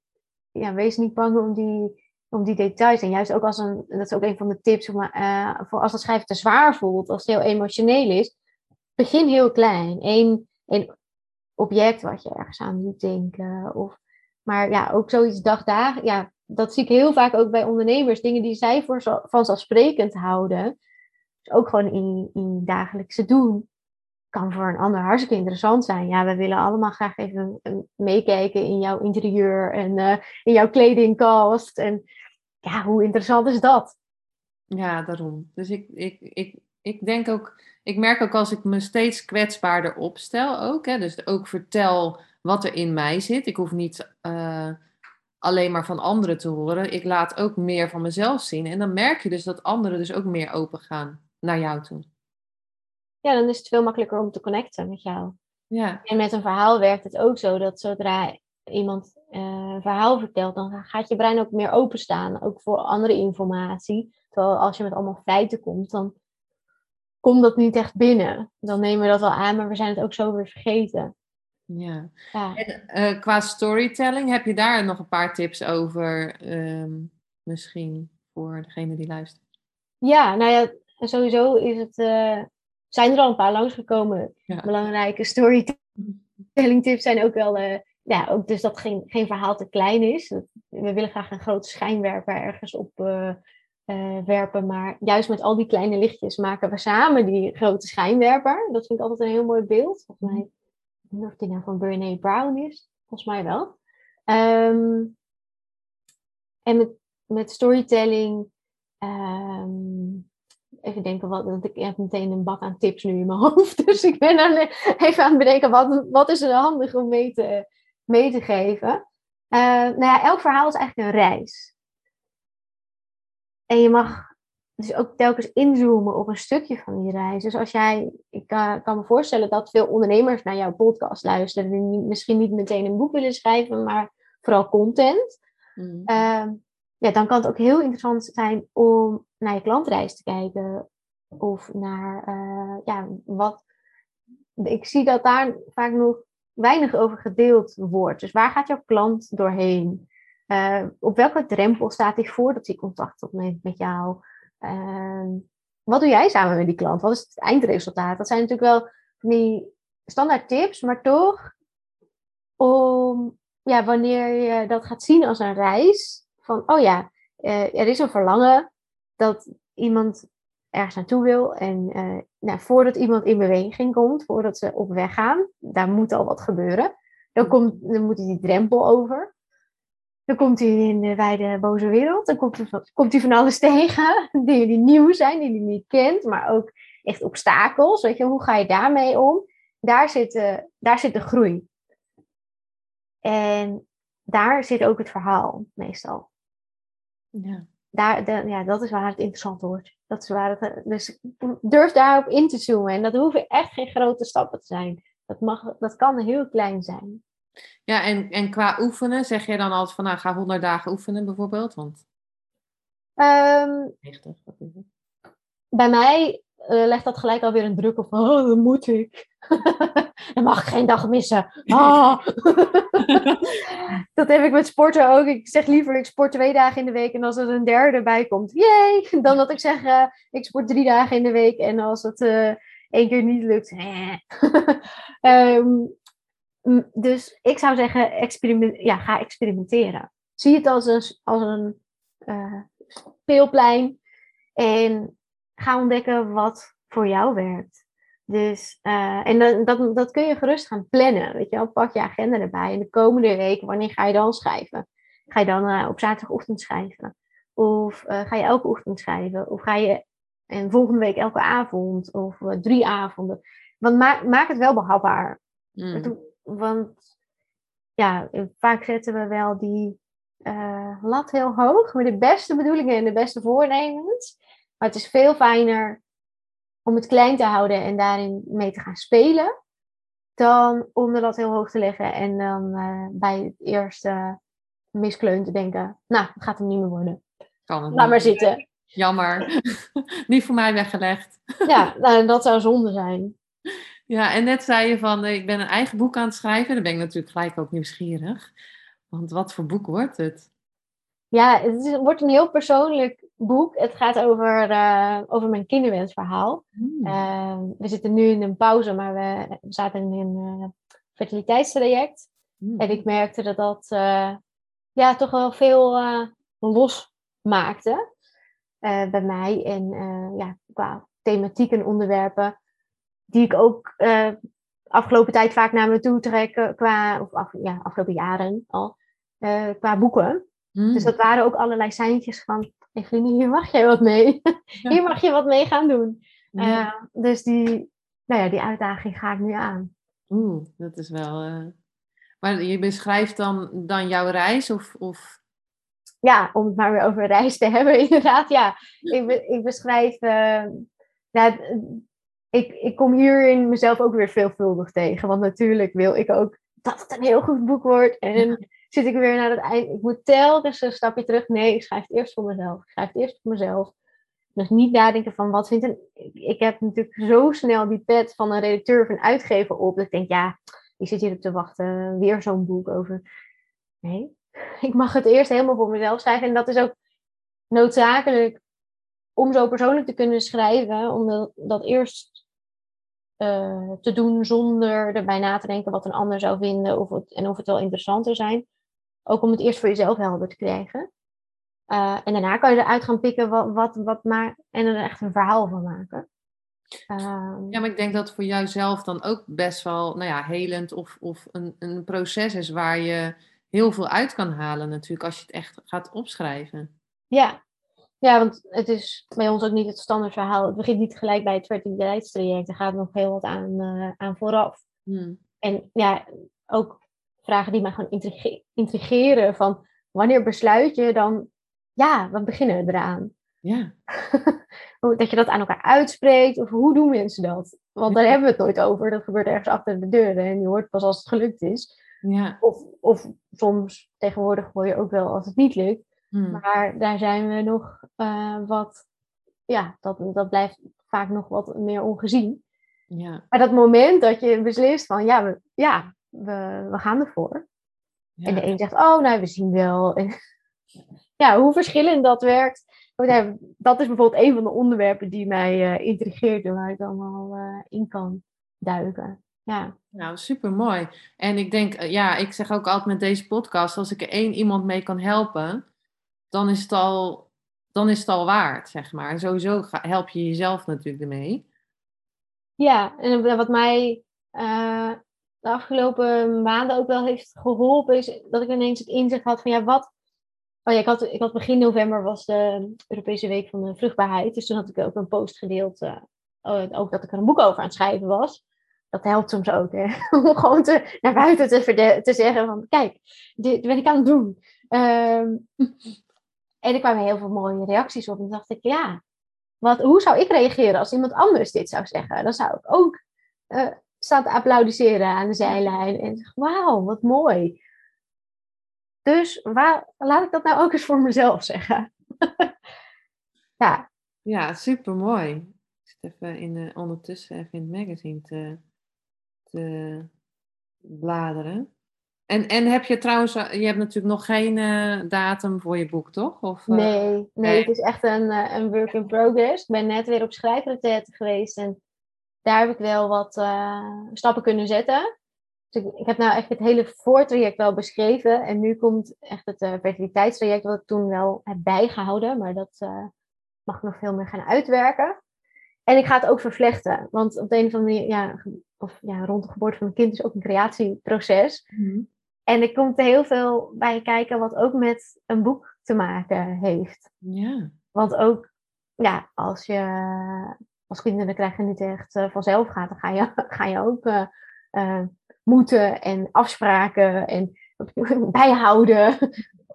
Ja, wees niet bang om die, om die details. En juist ook als een, dat is ook een van de tips, uh, voor als het schrijven te zwaar voelt, als het heel emotioneel is, begin heel klein. Eén, object wat je ergens aan moet denken. Of, maar ja, ook zoiets dagdagen. Ja, dat zie ik heel vaak ook bij ondernemers. Dingen die zij voor vanzelfsprekend houden. Dus ook gewoon in, in dagelijkse doen kan voor een ander hartstikke interessant zijn. Ja, we willen allemaal graag even meekijken in jouw interieur en uh, in jouw kledingkast. En ja, hoe interessant is dat? Ja, daarom. Dus ik, ik, ik, ik denk ook, ik merk ook als ik me steeds kwetsbaarder opstel ook. Hè, dus ook vertel wat er in mij zit. Ik hoef niet uh, alleen maar van anderen te horen. Ik laat ook meer van mezelf zien. En dan merk je dus dat anderen dus ook meer open gaan naar jou toe ja, dan is het veel makkelijker om te connecten met jou. Ja. En met een verhaal werkt het ook zo dat zodra iemand uh, een verhaal vertelt, dan gaat je brein ook meer openstaan, ook voor andere informatie. Terwijl als je met allemaal feiten komt, dan komt dat niet echt binnen. Dan nemen we dat wel aan, maar we zijn het ook zo weer vergeten. Ja. ja. En uh, qua storytelling, heb je daar nog een paar tips over, um, misschien voor degene die luistert? Ja, nou ja, sowieso is het uh, zijn er al een paar langsgekomen. Ja. Belangrijke storytelling tips zijn ook wel, uh, ja, ook dus dat geen, geen verhaal te klein is. We willen graag een grote schijnwerper ergens op uh, uh, werpen, maar juist met al die kleine lichtjes maken we samen die grote schijnwerper. Dat vind ik altijd een heel mooi beeld. Volgens mij, ik weet niet of die nou van Brené Brown is. Volgens mij wel. Um, en met, met storytelling um, even denken, wat, want ik heb meteen een bak aan tips nu in mijn (laughs) hoofd. Dus ik ben dan even aan het bedenken, wat, wat is er handig om mee te, mee te geven? Uh, nou ja, elk verhaal is eigenlijk een reis. En je mag dus ook telkens inzoomen op een stukje van die reis. Dus als jij, ik uh, kan me voorstellen dat veel ondernemers naar jouw podcast luisteren, die misschien niet meteen een boek willen schrijven, maar vooral content. Mm. Uh, ja, dan kan het ook heel interessant zijn om naar je klantreis te kijken. Of naar, uh, ja, wat. Ik zie dat daar vaak nog weinig over gedeeld wordt. Dus waar gaat jouw klant doorheen? Uh, op welke drempel staat hij voordat hij contact opneemt met jou? Uh, wat doe jij samen met die klant? Wat is het eindresultaat? Dat zijn natuurlijk wel die standaard tips, maar toch om, ja, wanneer je dat gaat zien als een reis, van, oh ja, uh, er is een verlangen dat iemand ergens naartoe wil. En uh, nou, voordat iemand in beweging komt, voordat ze op weg gaan, daar moet al wat gebeuren. Dan, komt, dan moet hij die drempel over. Dan komt hij in de wijde boze wereld. Dan komt, komt hij van alles (laughs) tegen. Dingen die nieuw zijn, die hij niet kent. Maar ook echt obstakels. Weet je, hoe ga je daarmee om? Daar zit, uh, daar zit de groei. En daar zit ook het verhaal meestal. Ja. Daar, de, ja, dat is waar het interessant wordt. Dat is waar het, dus durf daarop in te zoomen. En dat hoeven echt geen grote stappen te zijn. Dat, mag, dat kan heel klein zijn. Ja, en, en qua oefenen, zeg je dan altijd van, nou, ga 100 dagen oefenen bijvoorbeeld? Want... Um, 90, wat is het? Bij mij legt dat gelijk alweer een druk op, oh, dat moet ik. (laughs) Dan mag ik geen dag missen. Oh. (laughs) dat heb ik met sporten ook. Ik zeg liever, ik sport twee dagen in de week. En als er een derde bij komt, jee. (laughs) Dan dat ik zeg, uh, ik sport drie dagen in de week. En als het uh, één keer niet lukt, um, dus ik zou zeggen, experiment, ja, ga experimenteren. Zie het als een, als een speelplein. En ga ontdekken wat voor jou werkt. Dus, uh, en dat, dat, dat, kun je gerust gaan plannen. Weet je wel, pak je agenda erbij. En de komende week, wanneer ga je dan schrijven? Ga je dan uh, op zaterdagochtend schrijven? Of uh, ga je elke ochtend schrijven? Of ga je en volgende week elke avond? Of drie avonden? Want maak, maak het wel behapbaar. Mm. Want ja, vaak zetten we wel die lat heel hoog. Met de beste bedoelingen en de beste voornemens. Maar het is veel fijner om het klein te houden en daarin mee te gaan spelen, dan om de lat heel hoog te leggen en dan uh, bij het eerste miskleun te denken, nou, het gaat hem niet meer worden. Kan het Laat maar zitten. Jammer. (laughs) niet voor mij weggelegd. ja, nou, dat zou zonde zijn. Ja, en net zei je van, ik ben een eigen boek aan het schrijven. Dan ben ik natuurlijk gelijk ook nieuwsgierig. Want wat voor boek wordt het? Ja, het wordt een heel persoonlijk boek. Het gaat over, uh, over mijn kinderwensverhaal. Hmm. Uh, we zitten nu in een pauze, maar we, zaten in een uh, fertiliteitstraject. Hmm. En ik merkte dat dat uh, ja, toch wel veel los maakte bij mij. En ja, qua thematiek en onderwerpen die ik ook afgelopen tijd vaak naar me toe trek, qua, of af, ja, afgelopen jaren al, qua boeken. Dus hmm. dat waren ook allerlei seintjes van, Eveline, hier mag jij wat mee. hier mag je wat mee gaan doen. Uh, dus die, nou ja, die uitdaging ga ik nu aan. Oeh, dat is wel... Uh... Maar je beschrijft dan, dan jouw reis of, of... Ja, om het maar weer over reis te (laughs) hebben, inderdaad. Ja, ik, be ik beschrijf... Uh, ik, ik kom hierin mezelf ook weer veelvuldig tegen. Want natuurlijk wil ik ook dat het een heel goed boek wordt. En zit ik weer naar het eind. Ik moet telkens een stapje terug. Nee, ik schrijf het eerst voor mezelf. Ik schrijf het eerst voor mezelf. Dus niet nadenken van wat vindt een. Ik heb natuurlijk zo snel die pet van een redacteur of een uitgever op. Dat ik denk, ja, ik zit hier op te wachten. Weer zo'n boek over. Nee, (laughs) ik mag het eerst helemaal voor mezelf schrijven. En dat is ook noodzakelijk om zo persoonlijk te kunnen schrijven. Om dat, eerst uh, te doen zonder erbij na te denken wat een ander zou vinden. Of en of het wel interessant zou zijn. Ook om het eerst voor jezelf helder te krijgen. Uh, en daarna kan je eruit gaan pikken wat, wat, wat maar, en er echt een verhaal van maken. Uh, ja, maar ik denk dat voor jouzelf dan ook best wel nou ja, helend of, of een, een proces is waar je heel veel uit kan halen natuurlijk als je het echt gaat opschrijven. Ja. ja, want het is bij ons ook niet het standaard verhaal. Het begint niet gelijk bij het fertiliteitstraject. Er gaat nog heel wat aan, uh, aan vooraf. Hmm. En ja, ook vragen die mij gewoon intrigeren. Van wanneer besluit je dan, ja, we beginnen eraan. Ja. (laughs) dat je dat aan elkaar uitspreekt. Of hoe doen mensen dat? Want daar hebben we het nooit over. Dat gebeurt ergens achter de deuren. En je hoort pas als het gelukt is. Ja. Of, of soms tegenwoordig hoor je ook wel als het niet lukt. Hmm. Maar daar zijn we nog uh, wat... Ja, dat, dat blijft vaak nog wat meer ongezien. Ja. Maar dat moment dat je beslist van... Ja, we, ja we, we gaan ervoor. En de een zegt, oh, nou, we zien wel. (laughs) ja, hoe verschillend dat werkt. Dat is bijvoorbeeld een van de onderwerpen die mij uh, intrigeert en waar ik allemaal uh, in kan duiken. Ja. Nou, super mooi. En ik denk, eh, ja, ik zeg ook altijd met deze podcast, als ik er één iemand mee kan helpen, dan is het al, dan is het al waard, zeg maar. Sowieso help je jezelf natuurlijk ermee. Ja, en wat mij de afgelopen maanden ook wel heeft geholpen, is dat ik ineens het inzicht had van ja, wat. Oh ja, ik had, ik had begin november was de Europese Week van de Vruchtbaarheid. Dus toen had ik ook een post gedeeld, uh, ook dat ik er een boek over aan het schrijven was. Dat helpt soms ook, hè? (laughs) om gewoon te, naar buiten te, te zeggen van, kijk, dit ben ik aan het doen. Um, (laughs) en er kwamen heel veel mooie reacties op. En dacht ik, ja, wat, hoe zou ik reageren als iemand anders dit zou zeggen? Dan zou ik ook uh, staat te applaudisseren aan de zijlijn. En zegt, wauw, wat mooi. Dus waar, laat ik dat nou ook eens voor mezelf zeggen. (laughs) ja. Ja, super mooi. Ik zit even in de, ondertussen even in het magazine te, te bladeren. En, en heb je trouwens, je hebt natuurlijk nog geen datum voor je boek, toch? Of, nee, nee, nee, het is echt een, een work in progress. Ik ben net weer op schrijfretraite geweest en daar heb ik wel wat stappen kunnen zetten. Dus ik, ik, heb nou echt het hele voortraject wel beschreven. En nu komt echt het uh, fertiliteitstraject, wat ik toen wel heb bijgehouden. Maar dat uh, mag nog veel meer gaan uitwerken. En ik ga het ook vervlechten. Want op de een of andere manier, ja, of, ja rond de geboorte van een kind is ook een creatieproces. Mm En er komt heel veel bij kijken wat ook met een boek te maken heeft. Ja. Want ook, ja, als je als kinderen krijgen niet echt uh, vanzelf gaat, dan ga je, (laughs) ga je ook moeten en afspraken en (laughs) bijhouden.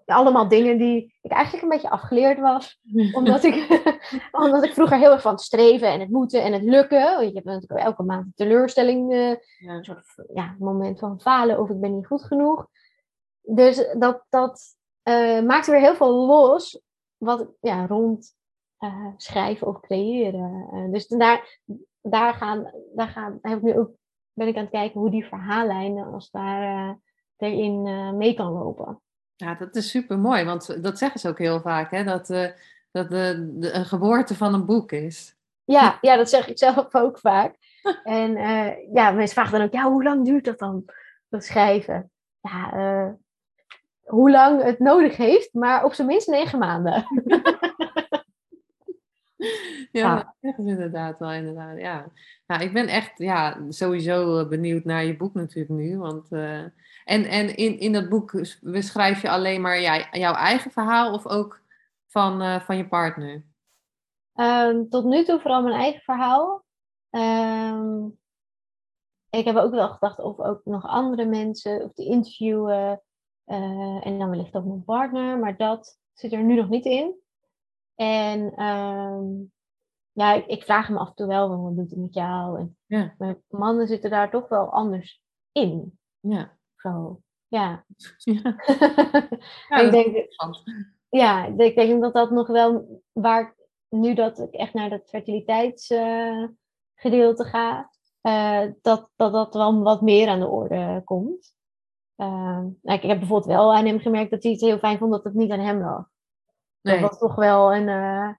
Allemaal dingen die ik eigenlijk een beetje afgeleerd was. (laughs) Omdat ik, omdat ik vroeger heel erg van het streven en het moeten en het lukken. Je hebt natuurlijk elke maand een teleurstelling. Een soort ja, moment van falen of ik ben niet goed genoeg. Dus dat, dat uh, maakt weer heel veel los. Wat ja, rond uh, schrijven of creëren. dus daar, daar, gaan, daar gaan, heb ik nu ook ben ik aan het kijken hoe die verhaallijnen als daar uh, erin uh, mee kan lopen. Ja, dat is super mooi, want dat zeggen ze ook heel vaak, hè? dat, dat de, de, een geboorte van een boek is. Ja, ja, dat zeg ik zelf ook vaak. (laughs) en ja, mensen vragen dan ook, ja, hoe lang duurt dat dan, dat schrijven? Ja, hoe lang het nodig heeft, maar op zijn minst negen maanden. (laughs) (laughs) ja, dat is inderdaad wel inderdaad. Ja. Nou, ik ben echt ja, sowieso eh, benieuwd naar je boek natuurlijk nu. Want, uh, en en in, in dat boek beschrijf je alleen maar ja, jouw eigen verhaal of ook van, uh, van je partner? Um, tot nu toe vooral mijn eigen verhaal. Um, ik heb ook wel gedacht of ook nog andere mensen of te interviewen. Uh, en dan wellicht ook mijn partner. Maar dat zit er nu nog niet in. En um, ja, ik, ik, vraag me af en toe wel, wat doet het met jou? En ja. Mijn mannen zitten daar toch wel anders in. Ja. Zo, ja. ja. (laughs) ja ik denk, ja, ik denk dat dat nog wel, waar nu dat ik echt naar dat fertiliteitsgedeelte uh, ga, uh, dat, dat dat wel wat meer aan de orde komt. Uh, ik heb bijvoorbeeld wel aan hem gemerkt dat hij het heel fijn vond dat het niet aan hem lag. Nee. Dat was toch wel een, uh,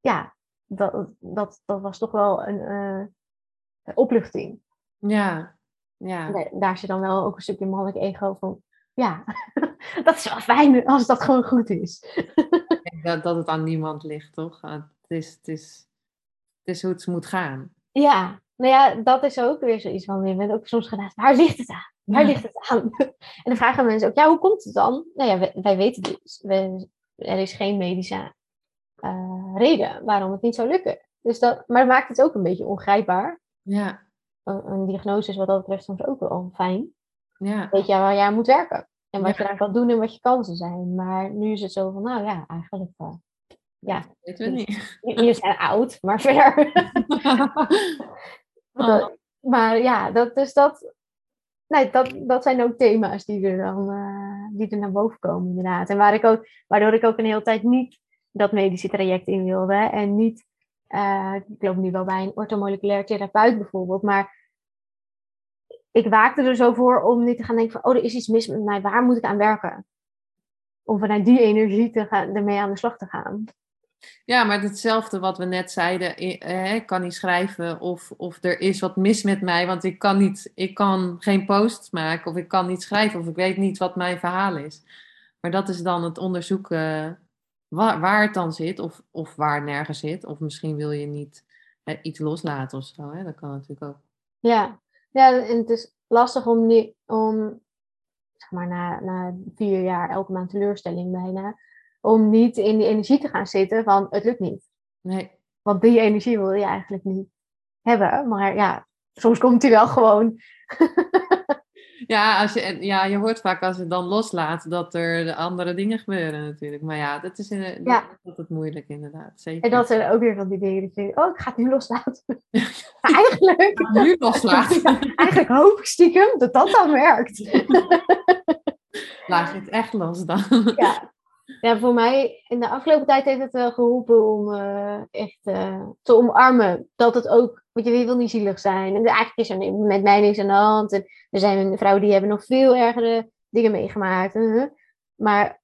ja, dat, dat, dat was toch wel een uh, opluchting. Ja, ja. Daar, daar zit dan wel ook een stukje mannelijk ego van, ja, (laughs) dat is wel fijn als dat gewoon goed is. dat, dat het aan niemand ligt, toch? Het is, het, is, het is hoe het moet gaan. Ja, nou ja, dat is ook weer zoiets van, je bent ook soms gedacht, waar ligt het aan? Waar ligt het aan? (laughs) En dan vragen mensen ook, ja, hoe komt het dan? Nou ja, wij, wij weten dus, we, er is geen medische uh, reden waarom het niet zou lukken. Dus dat, maar het maakt het ook een beetje ongrijpbaar. Ja. Een, een diagnose is wat dat betreft soms ook wel fijn. Ja. Weet je waar jij aan moet werken. En wat je daar kan doen en wat je kansen zijn. Maar nu is het zo van, nou ja, eigenlijk... Uh, ja, dat weten we niet. Je zijn oud, maar (laughs) verder. (laughs) (laughs) oh. maar ja, dat, dus dat, nee, dat, dat zijn ook thema's die er dan uh, die er naar boven komen, inderdaad. En waar ik ook, waardoor ik ook een hele tijd niet dat medische traject in wilde. En niet, uh, ik loop nu wel bij een orthomoleculair therapeut bijvoorbeeld, maar ik waakte er zo voor om niet te gaan denken van, oh, er is iets mis met mij, waar moet ik aan werken? Om vanuit die energie te gaan, ermee aan de slag te gaan. Ja, maar hetzelfde wat we net zeiden, ik kan niet schrijven of, of er is wat mis met mij, want ik kan, niet, ik kan geen posts maken of ik kan niet schrijven of ik weet niet wat mijn verhaal is. Maar dat is dan het onderzoeken waar, waar het dan zit of, of waar het nergens zit. Of misschien wil je niet iets loslaten of zo, hè? dat kan natuurlijk ook. Ja. ja, en het is lastig om, om zeg maar na, na vier jaar elke maand teleurstelling bijna om niet in die energie te gaan zitten van het lukt niet. Nee. Want die energie wil je eigenlijk niet hebben. Maar ja, soms komt die wel gewoon. (laughs) ja, als je, ja, je hoort vaak als je dan loslaat dat er andere dingen gebeuren natuurlijk. Maar ja, dat is, in, ja. dat het moeilijk inderdaad. Zeker. En dat zijn ook weer van die dingen dat je oh, ik ga het nu loslaten. (laughs) eigenlijk. nu loslaten. (laughs) Ja, eigenlijk hoop ik stiekem dat dat dan werkt. Laat je het echt los dan. Ja, ja, voor mij in de afgelopen tijd heeft het wel geholpen om uh, echt uh, te omarmen. Dat het ook, want je, je wil niet zielig zijn. En eigenlijk is er met mij niks aan de hand. En er zijn vrouwen die hebben nog veel ergere dingen meegemaakt. Uh, maar,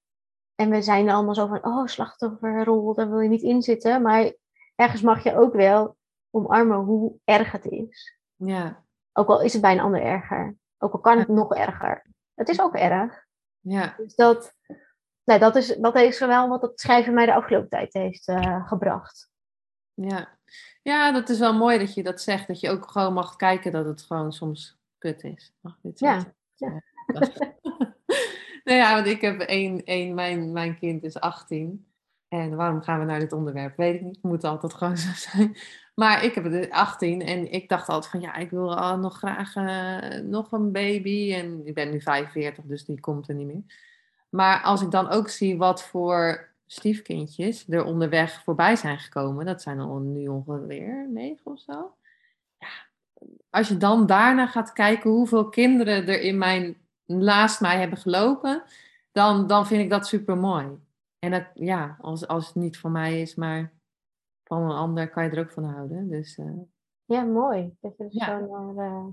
en we zijn allemaal zo van, oh, slachtofferrol, daar wil je niet in zitten. Maar ergens mag je ook wel omarmen hoe erg het is. Ja. Ook al is het bij een ander erger. Ook al kan het nog erger. Het is ook erg. Ja. Dus dat, nee, dat, is, dat is wel wat het schrijven mij de afgelopen tijd heeft uh, gebracht. Ja. ja, dat is wel mooi dat je dat zegt. Dat je ook gewoon mag kijken dat het gewoon soms kut is. Mag ik dit zeggen? Ja. ja. (laughs) nou ja, want ik heb één, één mijn, mijn kind is 18. En waarom gaan we naar dit onderwerp? Weet ik niet. Het moet altijd gewoon zo zijn. Maar ik heb 18 en ik dacht altijd van ja, ik wil al nog graag uh, nog een baby. En ik ben nu 45, dus die komt er niet meer. Maar als ik dan ook zie wat voor stiefkindjes er onderweg voorbij zijn gekomen, dat zijn al nu ongeveer negen of zo. Ja, als je dan daarna gaat kijken hoeveel kinderen er in mijn, naast mij hebben gelopen, dan, dan vind ik dat super mooi. En dat, ja, als, als het niet voor mij is, maar van een ander kan je er ook van houden. Dus, uh, ja, mooi. Dat je er ja. zo naar uh,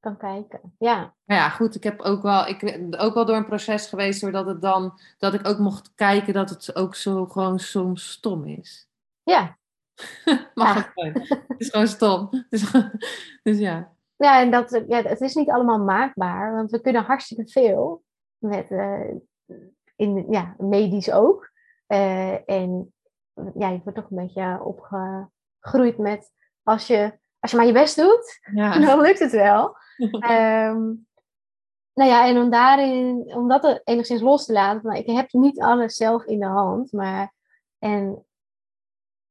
kan kijken. Ja. Nou ja, goed. Ik heb ook wel, ik ook wel door een proces geweest doordat het dan, dat ik ook mocht kijken dat het ook zo gewoon soms stom is. Ja. (laughs) Mag ja. het Het is gewoon stom. Dus, (laughs) dus ja. Ja, en dat, ja, het is niet allemaal maakbaar, want we kunnen hartstikke veel. Met, uh, in, ja, medisch ook. Uh, en ja, je wordt toch een beetje opgegroeid met als je, als je maar je best doet, ja. (laughs) dan lukt het wel. Um, (laughs) nou ja, en om daarin, om dat enigszins los te laten, maar ik heb niet alles zelf in de hand, maar en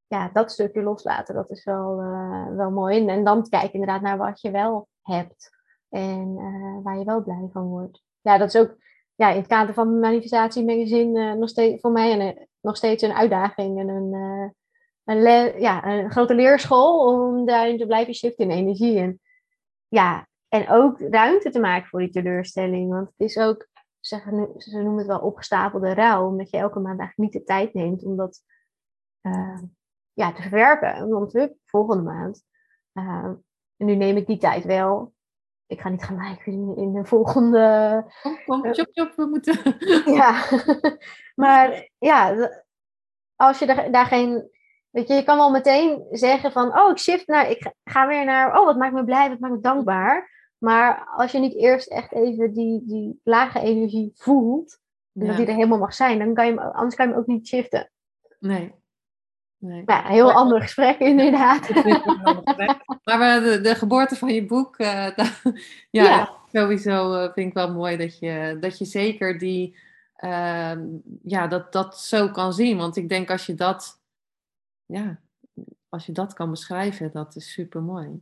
ja, dat stukje loslaten, dat is wel, uh, wel mooi. En, en dan kijken inderdaad naar wat je wel hebt en uh, waar je wel blij van wordt. Ja, dat is ook ja, in het kader van manifestatie magazine uh, nog steeds voor mij een, nog steeds een uitdaging en een, een, ja, een grote leerschool om daarin te blijven shiften in energie. En, ja, en ook ruimte te maken voor die teleurstelling. Want het is ook, zeggen, ze noemen het wel opgestapelde rouw, omdat je elke maand eigenlijk niet de tijd neemt om dat uh, ja, te verwerken. Want we volgende maand. en nu neem ik die tijd wel ik ga niet gelijk in, in de volgende. Kom, kom, chop, chop, we moeten. (laughs) ja, (laughs) maar ja, als je daar, daar geen. Weet je, je kan wel meteen zeggen van, oh, ik shift naar, ik ga weer naar, oh, wat maakt me blij, wat maakt me dankbaar. Maar als je niet eerst echt even die, die lage energie voelt, ja. dat die er helemaal mag zijn, dan kan je, anders kan je hem ook niet shiften. Nee. Nee. Ja, een heel ander gesprek (laughs) inderdaad. maar de, de, geboorte van je boek, (laughs) uh, ja, ja, sowieso uh, vind ik wel mooi dat je, dat je zeker die, uh, ja, dat, dat zo kan zien. Want ik denk als je dat, ja, als je dat kan beschrijven, dat is super mooi.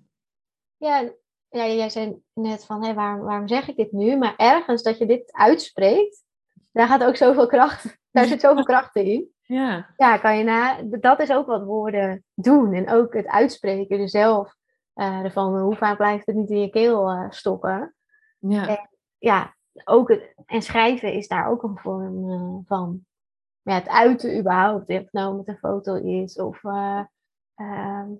Ja, ja, jij zei net van, hé, waarom, waarom zeg ik dit nu? Maar ergens dat je dit uitspreekt, daar gaat ook zoveel kracht, daar zit zoveel (laughs) kracht in. Ja. ja, kan je na, dat is ook wat woorden doen. En ook het uitspreken er zelf uh, ervan. Hoe vaak blijft het niet in je keel uh, stoppen? Ja. En, ja, ook het, en schrijven is daar ook een vorm uh, van. Ja, het uiten überhaupt, of het nou met een foto is. Of ehm,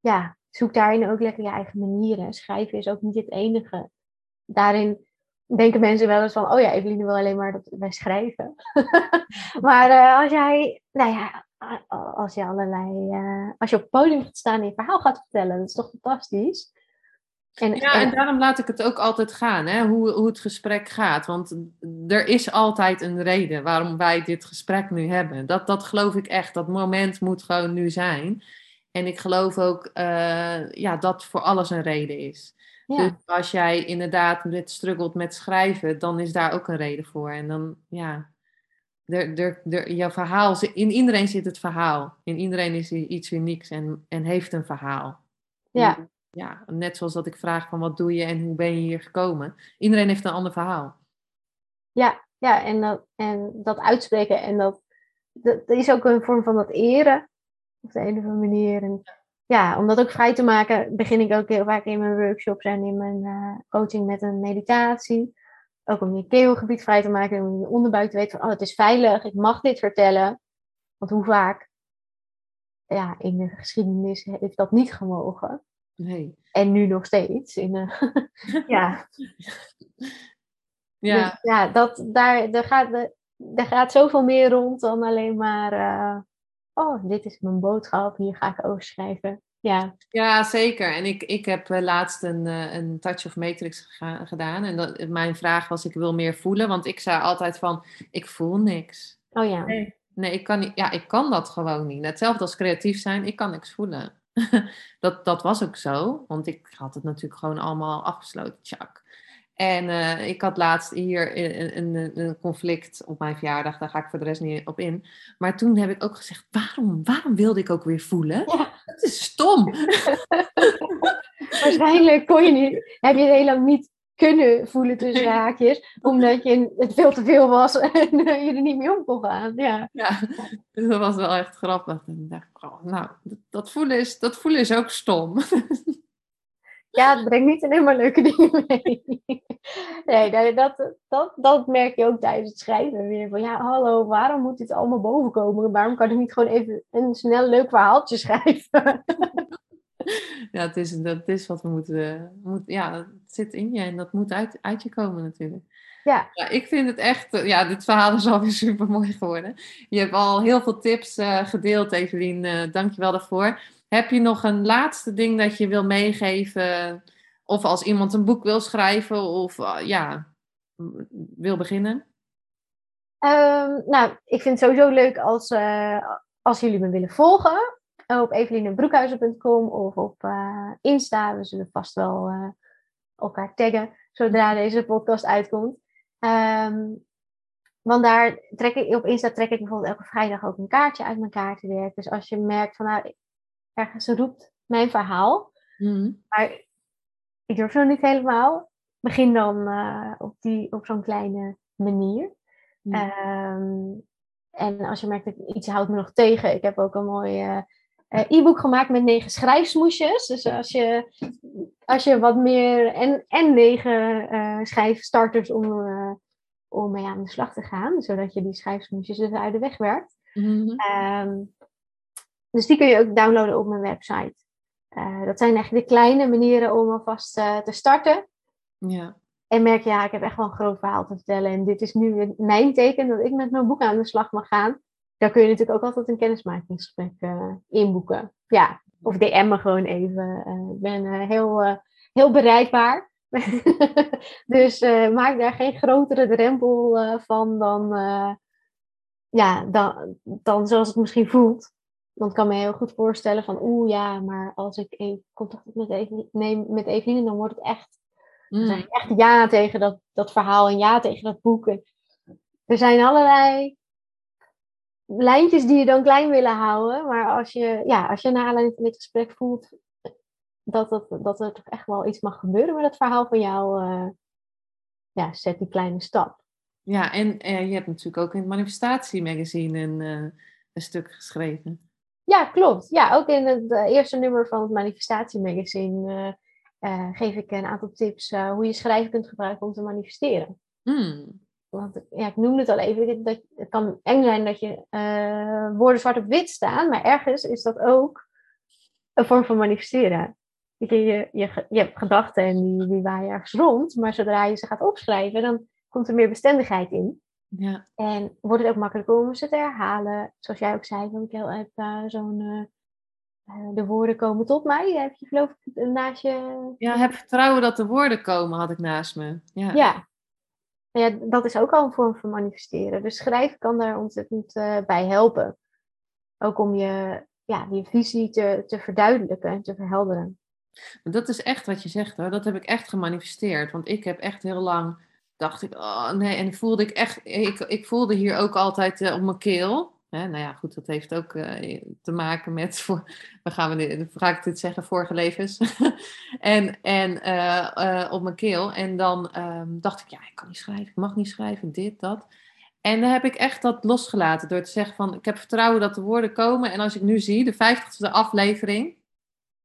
ja, zoek daarin ook lekker je eigen manieren. Schrijven is ook niet het enige. Daarin denken mensen wel eens van, oh ja, Eveline wil alleen maar dat wij schrijven. (laughs) maar uh, als jij, nou ja, als je allerlei, uh, als je op het podium gaat staan en je verhaal gaat vertellen, dat is toch fantastisch. En, ja, en, en daarom laat ik het ook altijd gaan, hè, hoe, hoe het gesprek gaat. Want er is altijd een reden waarom wij dit gesprek nu hebben. Dat, dat geloof ik echt. Dat moment moet gewoon nu zijn. En ik geloof ook uh, ja, dat voor alles een reden is. Dus als jij inderdaad met struggelt met schrijven, dan is daar ook een reden voor. En dan, ja, er, er, er, jouw verhaal, in iedereen zit het verhaal. In iedereen is iets unieks en, en heeft een verhaal. Ja. Ja, net zoals dat ik vraag van wat doe je en hoe ben je hier gekomen. Iedereen heeft een ander verhaal. Ja, ja en, dat, en dat uitspreken en dat, dat, is ook een vorm van dat eren. Op de een of andere manier. En, ja, om dat ook vrij te maken, begin ik ook heel vaak in mijn workshops en in mijn uh, coaching met een meditatie. ook om je keelgebied vrij te maken en om je onderbuik te weten van, oh, het is veilig, ik mag dit vertellen. Want hoe vaak ja, in de geschiedenis heeft dat niet gemogen. Nee. En nu nog steeds. In, uh, (laughs) ja. Ja. Dus, ja, dat, daar, daar, gaat, er gaat zoveel meer rond dan alleen maar... Uh, oh, dit is mijn boodschap, hier ga ik over schrijven. Ja, ja zeker. En ik, ik heb uh, laatst een, een Touch of Matrix gedaan. En dat, mijn vraag was, ik wil meer voelen. Want ik zei altijd van, ik voel niks. Oh ja. Nee, nee ik, kan niet, ja, ik kan dat gewoon niet. Hetzelfde als creatief zijn, ik kan niks voelen. (laughs) dat, dat was ook zo, want ik had het natuurlijk gewoon allemaal afgesloten, tjak. En uh, ik had laatst hier een, een, een, conflict op mijn verjaardag, daar ga ik voor de rest niet op in. Maar toen heb ik ook gezegd, waarom, waarom wilde ik ook weer voelen? Ja. Dat is stom. (laughs) Waarschijnlijk kon je niet, heb je het heel lang niet kunnen voelen tussen haakjes, omdat je het veel te veel was (laughs) en je er niet mee om kon gaan. Ja, ja dus dat was wel echt grappig. En dacht ik, oh, nou, dat, dat, voelen is, dat voelen is ook stom. (laughs) Ja, het brengt niet alleen maar leuke (laughs) dingen mee. Nee, dat, dat, dat merk je ook tijdens het schrijven weer. Van ja, hallo, waarom moet dit allemaal bovenkomen? Waarom kan ik niet gewoon even een snel leuk verhaaltje (laughs) schrijven? ja, het is, dat is wat we moeten, moet, ja, het zit in je en dat moet uit, uit je komen natuurlijk. Ja. ja. Ik vind het echt, eh, ja, dit verhaal is alweer (laughs) super mooi geworden. Je hebt al heel veel tips uh, gedeeld, Evelien. Uh, Dank je wel daarvoor. Heb je nog een laatste ding dat je wil meegeven? Of als iemand een boek wil schrijven of uh, ja, wil beginnen? Um, nou, ik vind het sowieso leuk als, als jullie me willen volgen op evelinebroekhuizen.com of op uh, Insta. We zullen vast wel elkaar taggen zodra deze podcast uitkomt. Um, want daar trek ik, op Insta trek ik bijvoorbeeld elke vrijdag ook een kaartje uit mijn kaartenwerk. Dus als je merkt van nou, ergens roept mijn verhaal, mm. maar ik durf nog niet helemaal, begin dan uh, op, die, op zo'n kleine manier. Mm. Um, en als je merkt dat iets houdt me nog tegen, ik heb ook een mooie uh, e-book gemaakt met negen schrijfsmoesjes. Dus als je, als je wat meer. En, en negen uh, schrijfstarters om, om mee aan de slag te gaan. Zodat je die schrijfsmoesjes dus uit de weg werkt. Mm-hmm. Um, dus die kun je ook downloaden op mijn website. dat zijn echt de kleine manieren om alvast te starten. Ja. En merk je, ja, ik heb echt wel een groot verhaal te vertellen. En dit is nu mijn teken dat ik met mijn boek aan de slag mag gaan daar kun je natuurlijk ook altijd een kennismakingsgesprek uh, inboeken. Ja, of DM me gewoon even. Ik ben heel, heel bereikbaar. (laughs) dus maak daar geen grotere drempel van dan, ja, dan, dan zoals het misschien voelt. Want ik kan me heel goed voorstellen van, oeh ja, maar als ik even contact met Eveline, neem met Eveline, dan wordt het echt, Mm. dan ik echt ja tegen dat, dat verhaal en ja tegen dat boek. En er zijn allerlei lijntjes die je dan klein willen houden. Maar als je, ja, als je na aanleiding van dit gesprek voelt dat, dat, dat er toch echt wel iets mag gebeuren met het verhaal van jou, uh, ja, zet die kleine stap. Ja, en uh, je hebt natuurlijk ook in het Manifestatiemagazine een, uh, een stuk geschreven. Ja, klopt. Ja, ook in het eerste nummer van het Manifestatiemagazine geef ik een aantal tips hoe je schrijven kunt gebruiken om te manifesteren. Mm. Want ja, ik noemde het al even, dat, het kan eng zijn dat je woorden zwart op wit staan, maar ergens is dat ook een vorm van manifesteren. Je, je, je, je hebt gedachten en die, die waaien ergens rond, maar zodra je ze gaat opschrijven, dan komt er meer bestendigheid in. Ja. En wordt het ook makkelijker om ze te herhalen. Zoals jij ook zei, want ik heb uh, zo'n... Uh, de woorden komen tot mij. Heb je geloof ik naast je... Ja, heb vertrouwen dat de woorden komen, had ik naast me. Ja, ja ja, dat is ook al een vorm van manifesteren. Dus schrijven kan daar ontzettend uh, bij helpen. Ook om je, ja, je visie te, te verduidelijken en te verhelderen. Dat is echt wat je zegt hoor. Dat heb ik echt gemanifesteerd. Want ik heb echt heel lang, dacht ik, oh nee. En voelde ik echt, ik, ik voelde hier ook altijd uh, op mijn keel. Hè, nou ja, goed, dat heeft ook uh, te maken met, (laughs) voor, gaan we ga ik dit zeggen, vorige levens. (laughs) en en uh, op mijn keel. En dan um, dacht ik, ja, ik kan niet schrijven, ik mag niet schrijven, dit, dat. En dan heb ik echt dat losgelaten door te zeggen van, ik heb vertrouwen dat de woorden komen. En als ik nu zie, de vijftigste aflevering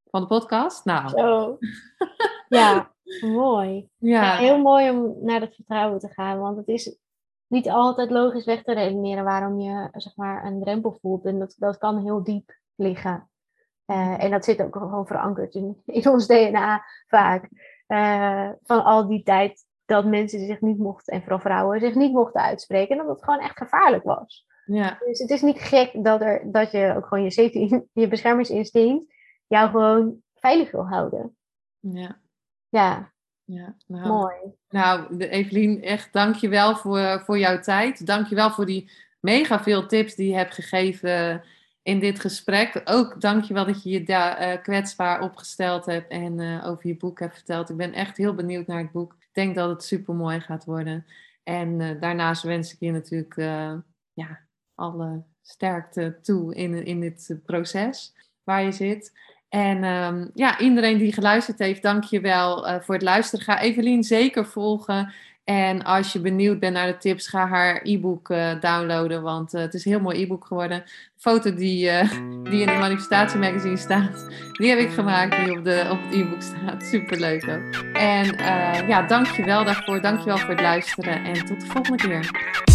van de podcast, nou. Zo. Ja. Mooi. Ja. Ja, heel mooi om naar dat vertrouwen te gaan. Want het is niet altijd logisch weg te redeneren waarom je zeg maar, een drempel voelt. En dat, dat kan heel diep liggen. Eh, en dat zit ook gewoon verankerd in, (laughs) in ons DNA vaak. Eh, van al die tijd dat mensen zich niet mochten, en vooral vrouwen, zich niet mochten uitspreken. En dat het gewoon echt gevaarlijk was. Ja. Dus het is niet gek dat, er, dat je ook gewoon je safety, (laughs) je beschermingsinstinct jou gewoon veilig wil houden. Ja. Ja, Ja. Nou, mooi. Nou, Evelien, echt dankjewel voor, voor jouw tijd. Dankjewel voor die mega veel tips die je hebt gegeven in dit gesprek. Ook dankjewel dat je je daar eh, kwetsbaar opgesteld hebt en eh, over je boek hebt verteld. Ik ben echt heel benieuwd naar het boek. Ik denk dat het super mooi gaat worden. En eh, daarnaast wens ik je natuurlijk eh, ja, alle sterkte toe in, in dit proces waar je zit. En ehm, ja, iedereen die geluisterd heeft, dank je wel eh, voor het luisteren. Ga Evelien zeker volgen. En als je benieuwd bent naar de tips, ga haar e-book eh, downloaden. Want eh, het is een heel mooi e-book geworden. De foto die, die in het manifestatiemagazine staat, die heb ik gemaakt. Die op, de, op het e-book staat. (laughs) Superleuk ook. En ja, dank je wel daarvoor. Dank je wel voor het luisteren. En tot de volgende keer.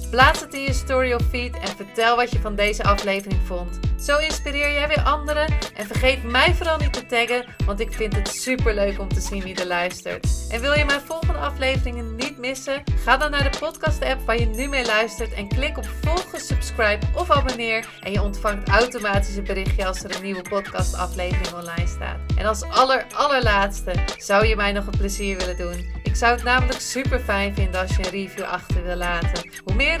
plaats het in je story of feed en vertel wat je van deze aflevering vond. Zo inspireer jij weer anderen en vergeet mij vooral niet te taggen, want ik vind het superleuk om te zien wie er luistert. En wil je mijn volgende afleveringen niet missen? Ga dan naar de podcast app waar je nu mee luistert en klik op volgen, subscribe of abonneer en je ontvangt automatisch een berichtje als er een nieuwe podcast aflevering online staat. En als aller allerlaatste zou je mij nog een plezier willen doen. Ik zou het namelijk super fijn vinden als je een review achter wil laten. Hoe meer